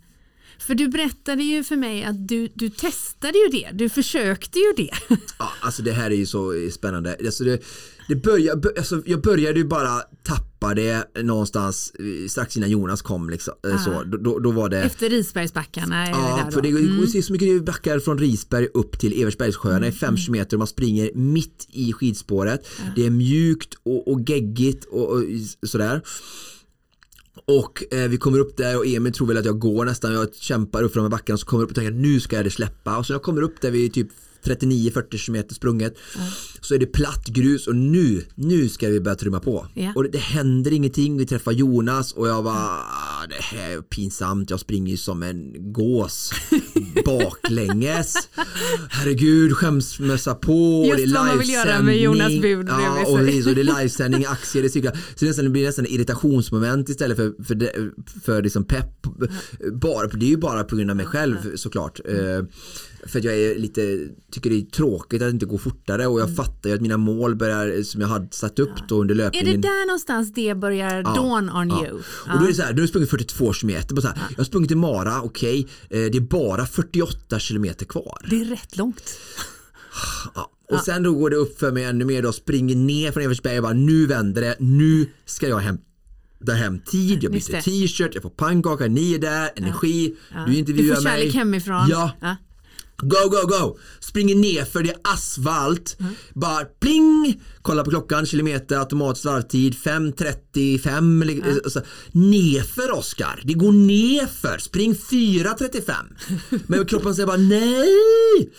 För du berättade ju för mig att du, du testade ju det, du försökte ju det. Ja, alltså det här är ju så spännande. Alltså det, det började, bör- alltså jag började ju bara tappa det någonstans eh, strax innan Jonas kom. Liksom. Eh, Så, då, då, var det... Efter Risbergsbackarna Ja, för. Mm. det går är så mycket backar från Risberg upp till Eversbergssjöarna Mm, i fem kilometer och man springer mitt i skidspåret. Det är mjukt och, och geggigt och, och sådär. Och eh, vi kommer upp där och Emil tror väl att jag går nästan, jag kämpar upp för de här backarna så kommer jag upp och tänker nu ska jag det släppa. Och så jag kommer upp där vid typ 39-40 km sprunget så är det platt grus och nu, nu ska vi börja trumma på. Ja. Och det, det händer ingenting, vi träffar Jonas och jag bara "Ah, det här är pinsamt, jag springer ju som en gås baklänges. Herregud, skämsmössa på Just det är vad man vill göra med Jonas bud Ja, och, det är livesändning, aktier, det är cyklar. Så det blir nästan irritationsmoment istället för, för, för liksom pepp. Bara, det är ju bara på grund av mig själv såklart. Eh, För att jag är lite, tycker det är tråkigt att det inte går fortare och jag Mm. fattar ju att mina mål börjar, som jag hade satt upp då under Är löpningen. det där någonstans det börjar dawn on Ja. you? Och då är det så här, du har sprungit 42 kilometer. Bara så här, Jag har sprungit i Mara, okej, eh, det är bara 48 kilometer kvar. Det är rätt långt. Ja. Och sen då går det upp för mig ännu mer då, springer ner från Eversberg och bara nu vänder det, nu ska jag hem där hem tid, jag byter t-shirt, jag får pannkaka, ni är där, energi, du Du intervjuar får mig. kärlek hemifrån. Ja, Ja. Go, go, go! Springer ner för det är asfalt. Bara pling! Kolla på klockan, kilometer, automatisk varvtid, 5.35. eller- alltså, Nerför Oskar, det går nerför. Spring 4.35. Men kroppen säger bara nej!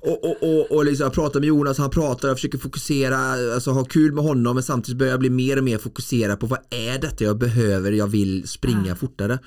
Och, och, och, och liksom, jag pratar med Jonas, han pratar, jag försöker fokusera, alltså ha kul med honom men samtidigt börjar jag bli mer och mer fokuserad på vad är detta jag behöver, jag vill springa fortare.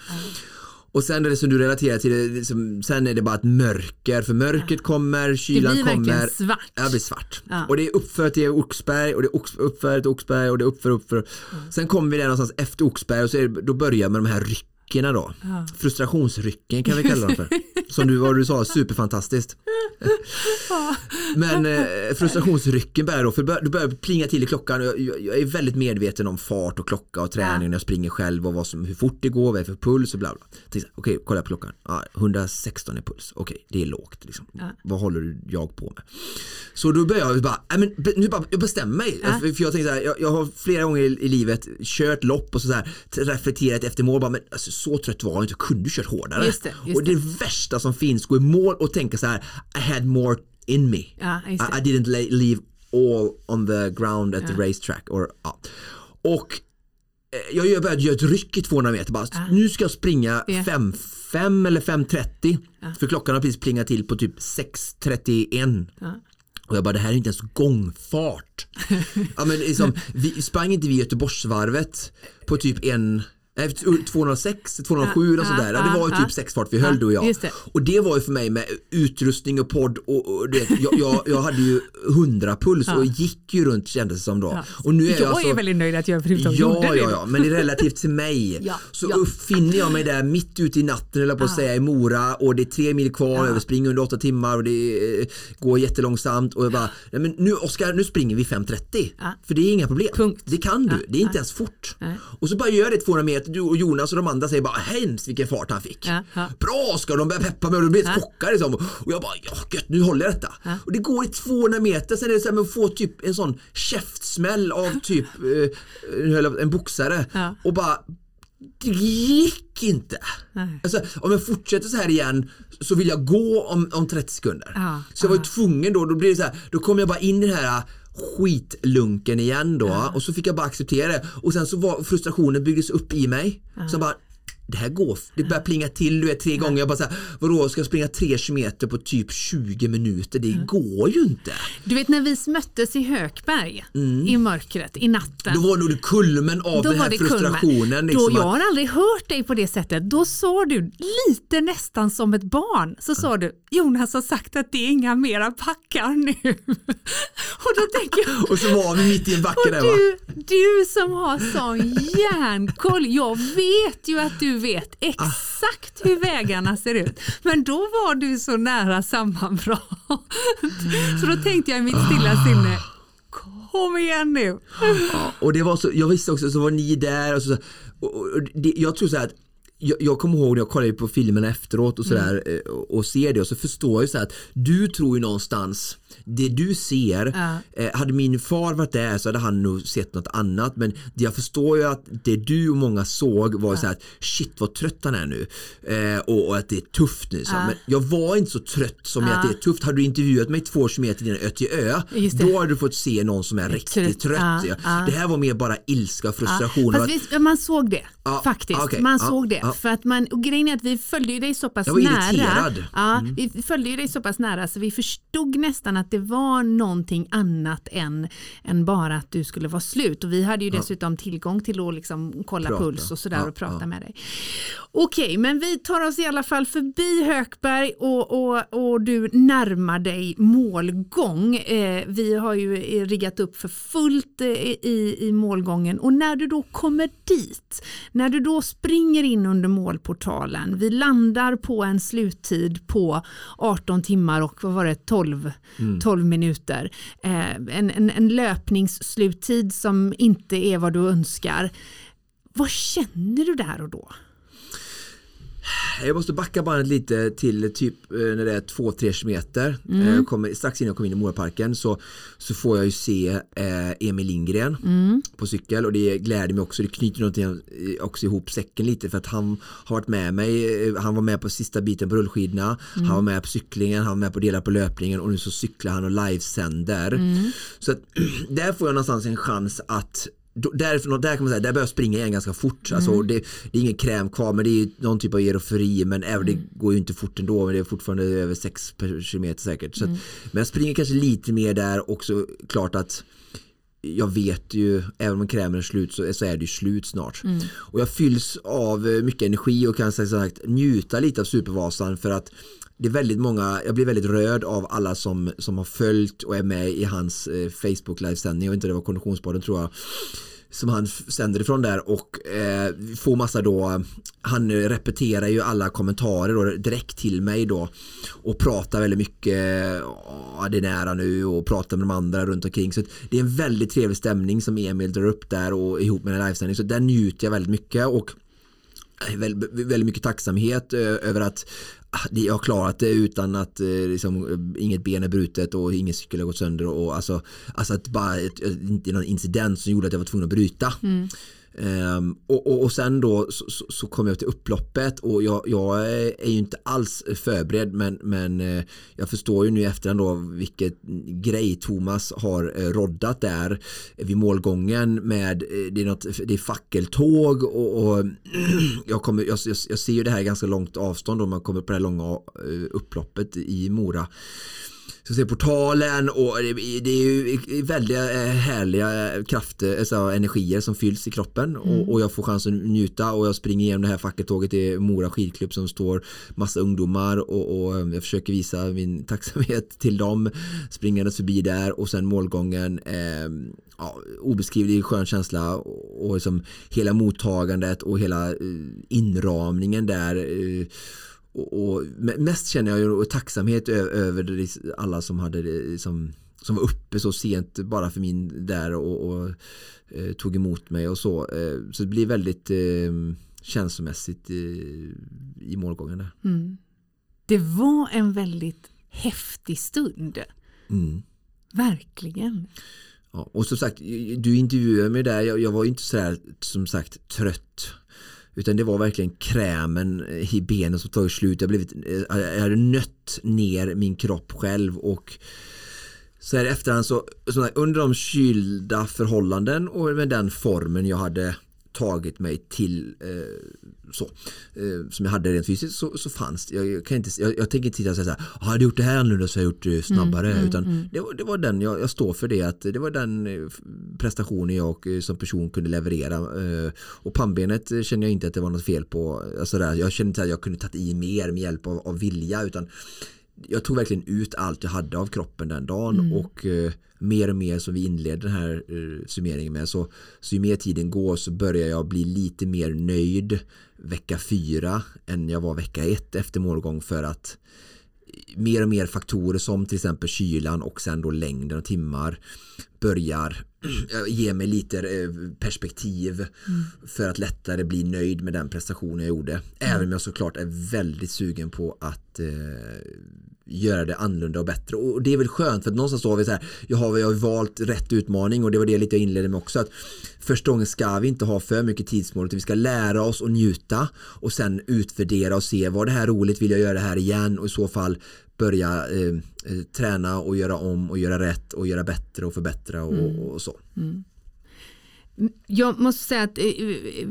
Och sen är det som du relaterar till, det, liksom, sen är det bara ett mörker, för mörkret kommer, kylan blir verkligen kommer. svart. Ja, det blir svart. Ja. Och det är uppför till Oxberg och det är uppför till Oxberg och det är uppför, uppför. Sen kommer vi där någonstans efter Oxberg och så är det, då börjar med de här ryckerna då. Frustrationsrycken kan vi kalla dem för. Som du, vad du sa, superfantastiskt. Men eh, frustrationsrycken börjar då, för det börjar, plinga till i klockan. Jag, jag, är väldigt medveten om fart och klocka och träning när jag springer själv och vad som, hur fort det går, vad det är för puls och bla bla. Okej, kolla på klockan. Ja, 116 är puls. Okej, det är lågt. Liksom. Vad håller jag på med? Så då börjar jag bara, men nu bara, jag bestämmer mig. För, för jag tänkte så här, jag, jag har flera gånger i, i livet kört lopp och så, så här, reflekterat efter mål. Bara, men alltså, så trött var jag inte, kunde du kört hårdare? Just det, just och det, värsta som finns, gå i mål och tänka så här, I had more in me. Ja, I, I det. didn't leave all on the ground at the Ja. racetrack. Or, ja. Och eh, jag började göra ett ryck i 200 meter. Bara, Nu ska jag springa Ja. 5 eller 5.30 för klockan har precis plingat till på typ 6.31. Ja. Och jag bara, det här är inte ens gångfart. ja, men liksom, vi sprang inte vi Göteborgsvarvet på typ en nej, 206, 207 Ja, och sådär. Ja, ja, det var ju ja. typ sexfart vi höll Ja, du och jag. det. Och det var ju för mig med utrustning och podd och, och det, jag, jag, jag hade ju 100 puls och gick ju runt kändes det som då. Ja. Och nu är jag, jag alltså, är väldigt nöjd att jag överhuvudtaget Ja, gjorde det. ja, ja, men det är relativt till mig Ja, så ja. finner jag mig där mitt ute i natten eller på att säga i Mora och det är tre mil kvar, jag springer under åtta timmar och det eh, går jättelångsamt och jag bara, nej men nu Oskar, nu springer vi 5.30 Ja. för det är inga problem. Punkt. Det kan du, Ja, det är inte ens fort. Och så bara gör jag det 200 meter, du och Jonas och de andra säger bara hemskt vilken fart han fick. Ja, ja. Bra Oskar, de börjar peppa mig och de blir helt chockade liksom. Och jag bara, ja gött nu håller jag detta. Och det går i 200 meter, sen är det så här att få typ en sån käftsmäll av typ eh, en boxare Ja. och bara det gick inte. Alltså, om jag fortsätter så här igen så vill jag gå om, om 30 sekunder. Ja, så jag var ju tvungen då, då blir det så här, då kom jag bara in i den här skitlunken igen då. Och så fick jag bara acceptera det. Och sen så var frustrationen byggdes upp i mig. Så jag bara det här går, det börjar plinga till du vet, tre gånger. Jag bara så här, vadå ska jag springa tre kilometer på typ 20 minuter? Det går ju inte. Du vet när vi möttes i Hökberg i mörkret i natten. Mm. Då var nog det kulmen av Då den här frustrationen. Då, Liksom, jag att- har aldrig hört dig på det sättet. Då sa du lite nästan som ett barn. Så sa du Jonas har sagt att det är inga mera packar nu. och då tänker jag och så var vi mitt i en backe där va? du, du som har sån järnkoll. Jag vet ju att du vet exakt hur vägarna ser ut. Men då var du så nära sammanbrott. Så då tänkte jag i mitt stilla sinne Kom igen nu. Ja, och det var så, jag visste också, så var ni där och så, och, och det, jag tror så här att jag, jag kommer ihåg när jag kollade på filmen efteråt och sådär Mm. eh, och, och ser det och så förstår jag så här att du tror ju någonstans det du ser, Ja. eh, hade min far varit där så hade han nog sett något annat men jag förstår ju att det du och många såg var så här att shit vad trött han är nu eh, och, och att det är tufft nu. Så. Ja. Men jag var inte så trött som i att det är tufft. Hade du intervjuat mig två kilometer innan Ötjeö Just det. då hade du fått se någon som är riktigt Trött. Ja, Ja. ja. Det här var mer bara ilska och frustration. Fast och att- vi, man såg det Ja, faktiskt. okej, Man ja, såg det. ja. För att man, och grejen är att vi följde ju dig så pass Jag var nära. irriterad. Mm. Ja, Vi följde ju dig så pass nära så vi förstod nästan att det var någonting annat än, än bara att du skulle vara slut. Och vi hade ju dessutom tillgång till att liksom kolla Prata. puls och sådär Ja, och prata ja. med dig. Okej, men vi tar oss i alla fall förbi Hökberg och, och, och du närmar dig målgång. Eh, vi har ju eh, riggat upp för fullt eh, i, i målgången och när du då kommer dit, när du då springer in under målportalen, vi landar på en sluttid på 18 timmar och vad var det, 12, 12 minuter. Eh, en, en, en löpningssluttid som inte är vad du önskar. Vad känner du där och då? Jag måste backa bandet lite till typ eh, när det är 2-3 kilometer. Mm. Eh, kommer, strax innan jag kom in i Moraparken så, så får jag ju se eh, Emil Lindgren Mm. på cykel och det gläder mig också. Det knyter någonting eh, också ihop säcken lite för att han har varit med mig. Han var med på sista biten på rullskidorna. Han Mm. var med på cyklingen, han var med på delar på löpningen och nu så cyklar han och livesänder. Mm. Så att, där får jag någonstans en chans att Därifrån, där kan man säga, där börjar springa igen ganska fort. Alltså, Mm. det, det är ingen kräm kvar men det är någon typ av eroferi men även det Mm. går ju inte fort ändå men det är fortfarande över 6 km säkert. Så att, Mm. Men jag springer kanske lite mer där också klart att jag vet ju, även om krämen är slut så, så är det ju slut snart. Mm. Och jag fylls av eh, mycket energi och kan sagt njuta lite av Supervasan för att det är väldigt många, jag blir väldigt rörd av alla som, som har följt och är med i hans eh, Facebook livesändning, jag vet inte det var Konditionsbaden tror jag som han sänder ifrån där. Och eh, får massa då han repeterar ju alla kommentarer då, direkt till mig då och pratar väldigt mycket "Ja, det är nära nu och pratar med de andra runt omkring. Så det är en väldigt trevlig stämning som Emil drar upp där och ihop med den livesändning så där njuter jag väldigt mycket och eh, väldigt, mycket tacksamhet eh, över att Ah, jag har klarat det utan att eh, liksom, eh, inget ben är brutet och ingen cykel har gått sönder och alltså, alltså att bara ett, eh, inte någon incident som gjorde att jag var tvungen att bryta. Mm. Um, och, och, och, sen då så, så, så kom jag till upploppet och jag, jag, är ju inte alls förberedd men, men eh, jag förstår ju nu efterhand då vilket grej Thomas har eh, roddat där vid målgången med eh, det är, något, det är fackeltåg och, och jag, kommer, jag, jag, jag, ser ju det här ganska långt avstånd om man kommer på det här långa upploppet i Mora så ser portalen och det är ju väldigt eh, härliga krafter, alltså energier som fylls i kroppen mm. och, och, jag får chansen att njuta och jag springer igenom det här fackeltåget i Mora skidklubb som står massa ungdomar och, och jag försöker visa min tacksamhet till dem springandes förbi där och sen målgången eh, ja, obeskrivlig skön känsla och, och liksom hela mottagandet och hela eh, inramningen där eh, och, och, mest känner jag ju tacksamhet över alla som hade som, som var uppe så sent bara för min där och, och eh, tog emot mig och så. Eh, så det blir väldigt eh, känslomässigt i, i målgången där. Mm. Det var en väldigt häftig stund. Mm. Verkligen. Ja, och som sagt, du intervjuade mig där, jag, jag var inte sådär som sagt trött utan det var verkligen krämen i benen som tagit slut. Jag, blivit, eh, jag hade nött ner min kropp själv och så här i efterhand så, så under de kylda förhållanden och med den formen jag hade tagit mig till eh, så, eh, som jag hade rent fysiskt så, så fanns det. Jag, kan inte, jag, jag tänker inte titta och säga så här, ah, jag gjort det här annorlunda så jag gjort det snabbare. Mm, mm, utan mm. Det, var, det var den, jag, jag, står för det, att det var den eh, prestationen jag eh, som person kunde leverera. Eh, och pannbenet känner jag inte att det var något fel på. Alltså där, jag kände inte att jag kunde tagit i mer med hjälp av, av vilja utan jag tog verkligen ut allt jag hade av kroppen den dagen mm. och eh, mer och mer som vi inleder den här eh, summeringen med så, så ju mer tiden går så börjar jag bli lite mer nöjd vecka fyra än jag var vecka ett efter målgång för att mer och mer faktorer som till exempel kylan och sen då längden och timmar börjar ge mig lite eh, perspektiv mm. för att lättare bli nöjd med den prestationen jag gjorde. Även om jag såklart är väldigt sugen på att eh, göra det annorlunda och bättre. Och det är väl skönt för att någonstans har vi så här, jag har, jag har valt rätt utmaning och det var det lite jag inledde med också. Att första gången ska vi inte ha för mycket tidsmål utan vi ska lära oss och njuta och sen utvärdera och se var det här roligt, vill jag göra det här igen och i så fall börja eh, eh träna och göra om och göra rätt och göra bättre och förbättra och, mm. och så. Mm. Jag måste säga att eh, eh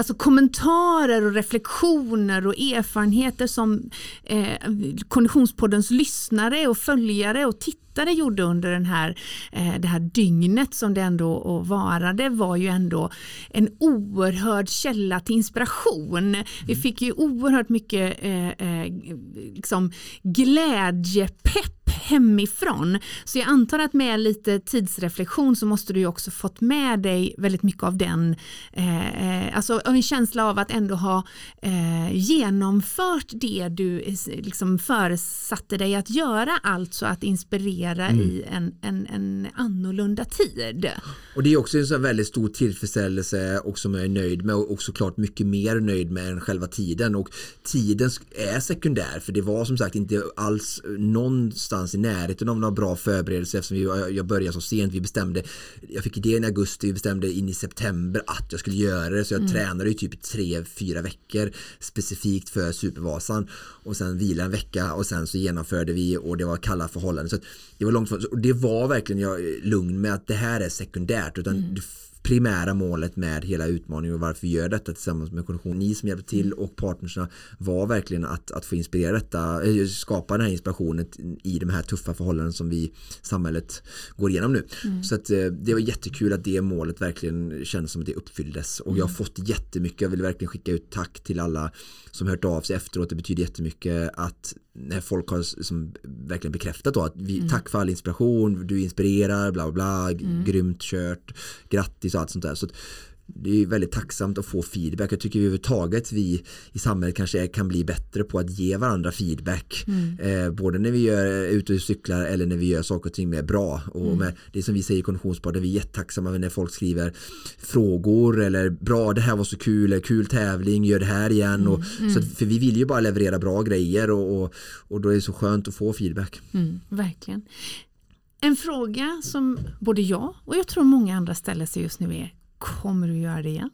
alltså kommentarer och reflektioner och erfarenheter som eh, Konditionspoddens lyssnare och följare och tittare gjorde under den här, eh, det här dygnet som det ändå varade var ju ändå en oerhörd källa till inspiration. Vi mm. fick ju oerhört mycket eh, eh, liksom glädjepepp hemifrån. Så jag antar att med lite tidsreflektion så måste du också fått med dig väldigt mycket av den, eh, eh alltså en känsla av att ändå ha eh, genomfört det du liksom föresatte dig att göra, alltså att inspirera mm. i en, en, en annorlunda tid. Och det är också en så väldigt stor tillfredsställelse och som jag är nöjd med och såklart mycket mer nöjd med än själva tiden och tiden är sekundär för det var som sagt inte alls någonstans i närheten av några bra förberedelser eftersom vi, jag började så sent. Vi bestämde, jag fick idén i augusti, vi bestämde in i september att jag skulle göra det så jag mm. tränade i typ tre, fyra veckor specifikt för Supervasan och sen vila en vecka och sen så genomförde vi och det var kalla förhållanden. Så det var långt och det var verkligen jag lugn med att det här är sekundärt utan mm primära målet med hela utmaningen och varför vi gör detta tillsammans med kondition. Ni som hjälpte till och partnerserna var verkligen att, att få inspirera detta, eh, skapa den här inspirationen i de här tuffa förhållanden som vi samhället går igenom nu. Mm. Så att, eh, det var jättekul att det målet verkligen kändes som att det uppfylldes och jag har mm. fått jättemycket, jag vill verkligen skicka ut tack till alla som hört av sig efteråt. Det betyder jättemycket att när folk har som verkligen bekräftat då att vi, mm. tack för all inspiration, du inspirerar, bla bla, bla mm. grymt kört, grattis och allt sånt där. Så det är väldigt tacksamt att få feedback. Jag tycker överhuvudtaget vi i samhället kanske kan bli bättre på att ge varandra feedback. Mm. Eh, både när vi gör ute och cyklar eller när vi gör saker och ting mer bra. Och mm. med det som vi säger i Konditionspodden, vi är jättetacksamma när folk skriver frågor eller bra det här var så kul, eller kul tävling, gör det här igen. Och, mm. Så att, för vi vill ju bara leverera bra grejer och, och, och då är det så skönt att få feedback. Mm, verkligen. En fråga som både jag och jag tror många andra ställer sig just nu är Kommer du göra det igen?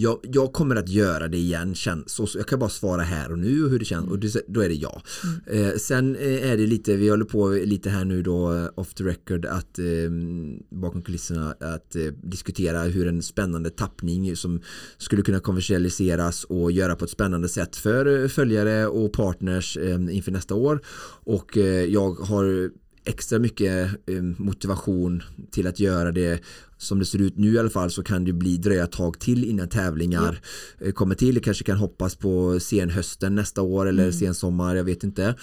jag, jag, kommer att göra det igen. Så, jag kan bara svara här och nu hur det känns och det, då är det ja. Mm. Eh, sen eh, är det lite, vi håller på lite här nu då eh, off the record att eh, bakom kulisserna att eh, diskutera hur en spännande tappning som skulle kunna kommersialiseras och göra på ett spännande sätt för följare och partners eh, inför nästa år. Och jag har extra mycket motivation till att göra det som det ser ut nu i alla fall så kan det bli dröja ett tag till innan tävlingar ja. Eh, kommer till. Det kanske kan hoppas på senhösten nästa år eller mm. sen sommar, jag vet inte.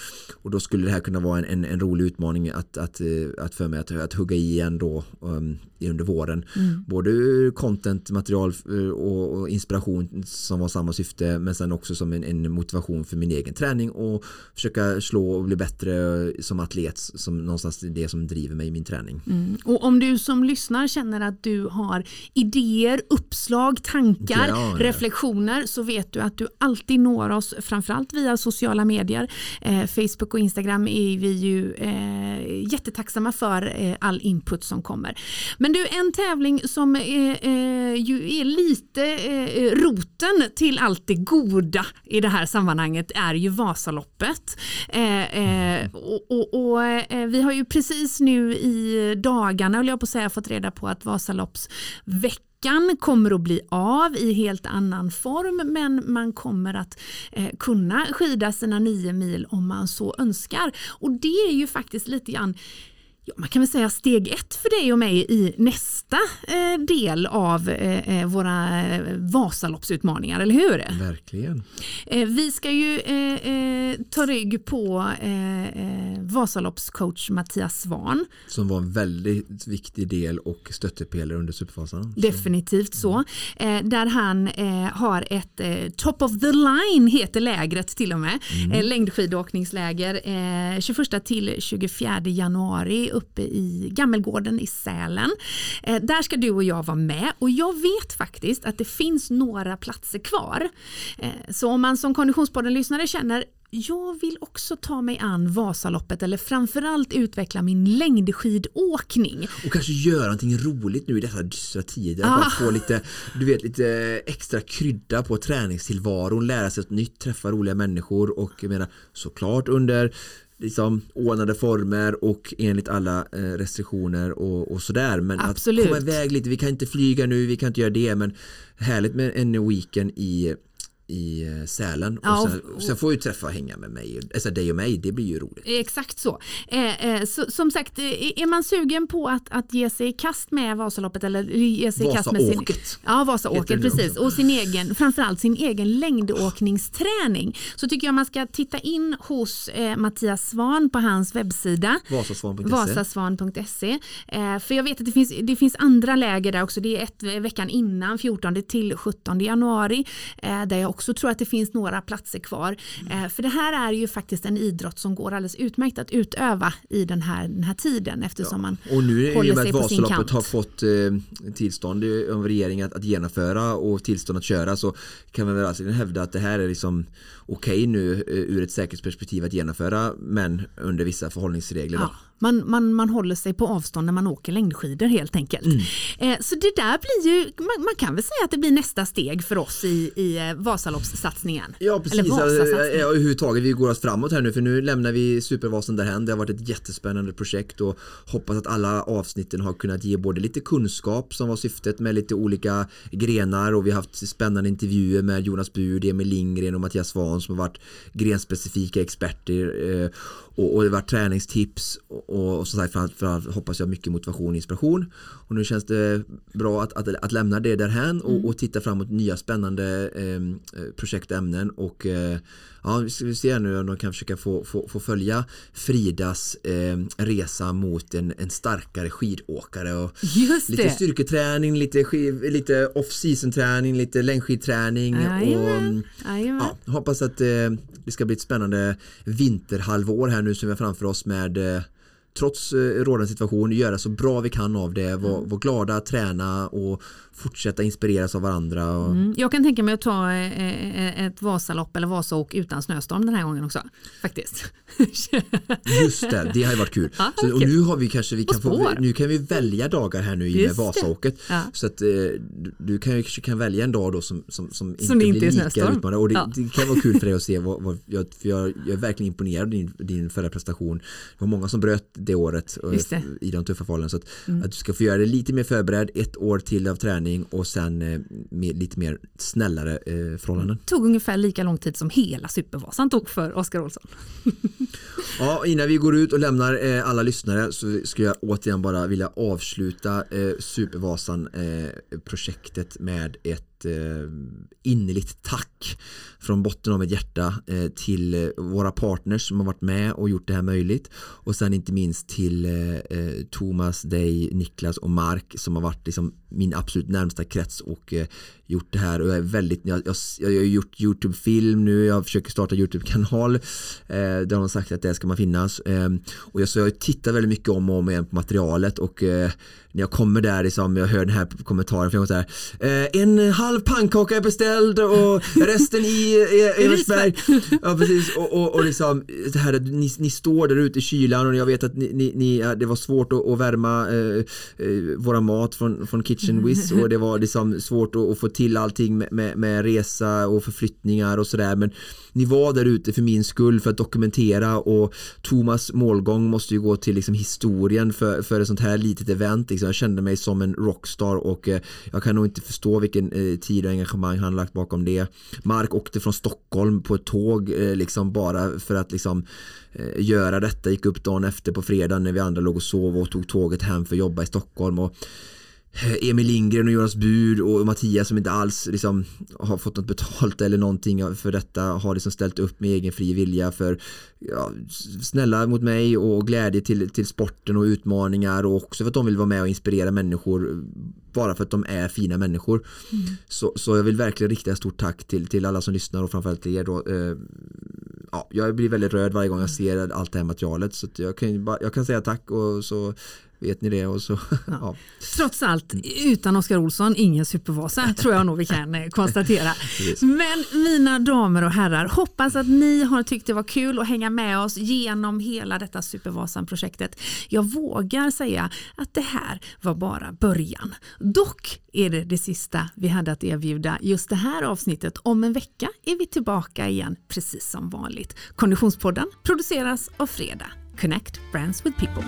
Och då skulle det här kunna vara en, en, en rolig utmaning att, att, eh, att för mig att, att hugga i igen då um, under våren. Mm. Både content, material eh, och, och, inspiration som var samma syfte men sen också som en, en, motivation för min egen träning och försöka slå och bli bättre som atlet som någonstans det som driver mig i min träning. Mm. Och om du som lyssnar känner att du har idéer, uppslag, tankar, ja, ja. reflektioner så vet du att du alltid når oss framförallt via sociala medier. Eh, Facebook och Instagram är vi ju eh, jättetacksamma för eh, all input som kommer. Men du, en tävling som är, eh, ju är lite eh, roten till allt det goda i det här sammanhanget är ju Vasaloppet. Eh, och, och, och vi har ju precis nu i dagarna, jag på att säga, fått reda på att Vasaloppsveckan kommer att bli av i helt annan form men man kommer att eh, kunna skida sina nio mil om man så önskar. Och det är ju faktiskt lite grann ja, man kan väl säga steg ett för dig och mig i nästa eh, del av eh, eh våra eh, Vasaloppsutmaningar, eller hur? Verkligen. Eh, vi ska ju eh, ta rygg på Vasaloppscoach Mattias Svan. Som var en väldigt viktig del och stöttepelare under Supervasan. Definitivt så. där han har ett top of the line heter lägret till och med. Mm. längdskidåkningsläger 21 till 24 januari uppe i Gammelgården i Sälen. Eh, där ska du och jag vara med och jag vet faktiskt att det finns några platser kvar. Eh, så om man som Konditionspodden-lyssnare känner jag vill också ta mig an Vasaloppet eller framförallt utveckla min längdskidåkning. Och kanske göra någonting roligt nu i dessa dystra tider. Ah. Att få lite, du vet, lite extra krydda på träningstillvaron, lära sig ett nytt, träffa roliga människor och jag menar såklart under liksom ordnade former och enligt alla eh, restriktioner och, och sådär. Men Absolut. att komma iväg lite, vi kan inte flyga nu, vi kan inte göra det men härligt med en weekend i i eh, Sälen. Ja, och, sen, och sen får du träffa och hänga med mig, alltså dig och mig, det blir ju roligt. Exakt så. Eh, eh, så som sagt, eh, är man sugen på att, att ge sig i kast med Vasaloppet eller ge sig i kast med sin... Ja, Vasaåket, precis. Och sin egen, framförallt sin egen längdåkningsträning. Så tycker jag man ska titta in hos eh, Mattias Svan på hans webbsida. Vasasvan.se vasasvan.se eh, för jag vet att det finns, det finns andra läger där också, det är ett veckan innan 14 till 17 januari där jag också tror att det finns några platser kvar. Mm. För det här är ju faktiskt en idrott som går alldeles utmärkt att utöva i den här, den här tiden eftersom ja. man och nu håller sig på sin kant. Har fått eh, tillstånd av regeringen att, att genomföra och tillstånd att köra så kan man väl alltså hävda att det här är liksom okej nu eh, ur ett säkerhetsperspektiv att genomföra men under vissa förhållningsregler. Ja. Man, man, man håller sig på avstånd när man åker längdskidor helt enkelt. Mm. Eh, så det där blir ju, man, man, kan väl säga att det blir nästa steg för oss i, i eh, Vasaloppssatsningen. Ja precis, Eller Vasasatsningen. ja, överhuvudtaget vi går oss framåt här nu för nu lämnar vi Supervasan därhän. Det har varit ett jättespännande projekt och hoppas att alla avsnitten har kunnat ge både lite kunskap som var syftet med lite olika grenar och vi har haft spännande intervjuer med Jonas Bud, Emil Lindgren och Mattias Svahn som har varit grenspecifika experter eh, och, och det varit träningstips och, och, och som sagt framförallt hoppas jag mycket motivation och inspiration. Och nu känns det bra att, att, att lämna det därhän och, mm. och titta framåt nya spännande ehm, eh, projekt och ämnen och eh, ja, vi ska se nu om de kan försöka få, få, få följa Fridas eh, resa mot en, en starkare skidåkare. Och lite styrketräning, lite, lite off-season träning, lite längdskidträning och ja, hoppas att eh, det ska bli ett spännande vinterhalvår här nu som vi har framför oss med eh, trots eh, rådande situation göra så bra vi kan av det, vara mm. var glada, träna och fortsätta inspireras av varandra. Och... Mm. Jag kan tänka mig att ta eh, ett Vasalopp eller Vasaåk utan snöstorm den här gången också. Faktiskt. Just det, det har ju varit kul. Ah, så, och nu har vi kanske, vi kan få, nu kan vi välja dagar här nu i Vasaåket. Ja. Så att eh, du kan, kanske kan välja en dag då som, som, som, som inte blir lika utmanande. Och det, ja. det, kan vara kul för dig att se, vad, vad jag, för jag, jag, är verkligen imponerad av din, din förra prestation. Det var många som bröt det året det. i de tuffa fallen. Så att, mm. att, du ska få göra det lite mer förberedd, ett år till av träning och sen eh, med lite mer snällare eh, förhållanden. Det tog ungefär lika lång tid som hela Supervasan tog för Oskar Olsson. ja, innan vi går ut och lämnar eh, alla lyssnare så skulle jag återigen bara vilja avsluta eh, Supervasan-projektet eh, med ett ett eh, innerligt tack från botten av mitt hjärta eh, till eh, våra partners som har varit med och gjort det här möjligt. Och sen inte minst till eh, eh, Thomas, dig, Niklas och Mark som har varit liksom min absolut närmsta krets och gjort det här och jag är väldigt, jag, jag, jag har gjort YouTube-film nu, jag försöker starta YouTube-kanal. Eh, där de har sagt att det ska man finnas. Eh, och jag, så jag tittar väldigt mycket om och om igen på materialet och eh, när jag kommer där liksom, jag hör den här kommentaren jag eh, en halv pannkaka är beställd och resten i Eversberg ja precis. Och, och, och liksom det här ni, ni står där ute i kylan och jag vet att ni, ni, ni det var svårt att, att värma eh, eh, våra mat från, från Kitchen Wiz och det var liksom svårt att, att få till allting med, med, med resa och förflyttningar och sådär. Men ni var där ute för min skull för att dokumentera och Thomas målgång måste ju gå till liksom historien för, för ett sånt här litet event liksom. jag kände mig som en rockstar och eh, jag kan nog inte förstå vilken eh, tid och engagemang han lagt bakom det. Mark åkte från Stockholm på ett tåg eh, liksom bara för att liksom eh, göra detta. Gick upp dagen efter på fredag när vi andra låg och sov och tog tåget hem för att jobba i Stockholm och Emil Lindgren och Jonas Bur och Mattias som inte alls liksom har fått något betalt eller någonting för detta har liksom ställt upp med egen fri vilja för ja, snälla mot mig och glädje till, till sporten och utmaningar och också för att de vill vara med och inspirera människor bara för att de är fina människor. Mm. Så, så jag vill verkligen rikta ett stort tack till, till alla som lyssnar och framförallt till er då. Eh, ja, jag blir väldigt röd varje gång jag ser allt det här materialet så jag kan, jag kan säga tack och så vet ni det och så ja. ja. Trots allt utan Oskar Olsson ingen supervasa tror jag nog vi kan eh, konstatera. Men mina damer och herrar hoppas att ni har tyckt det var kul att hänga med oss genom hela detta Supervasan-projektet. Jag vågar säga att det här var bara början. Dock är det det sista vi hade att erbjuda just det här avsnittet. Om en vecka är vi tillbaka igen precis som vanligt. Konditionspodden produceras av Fredag. Connect Brands with People.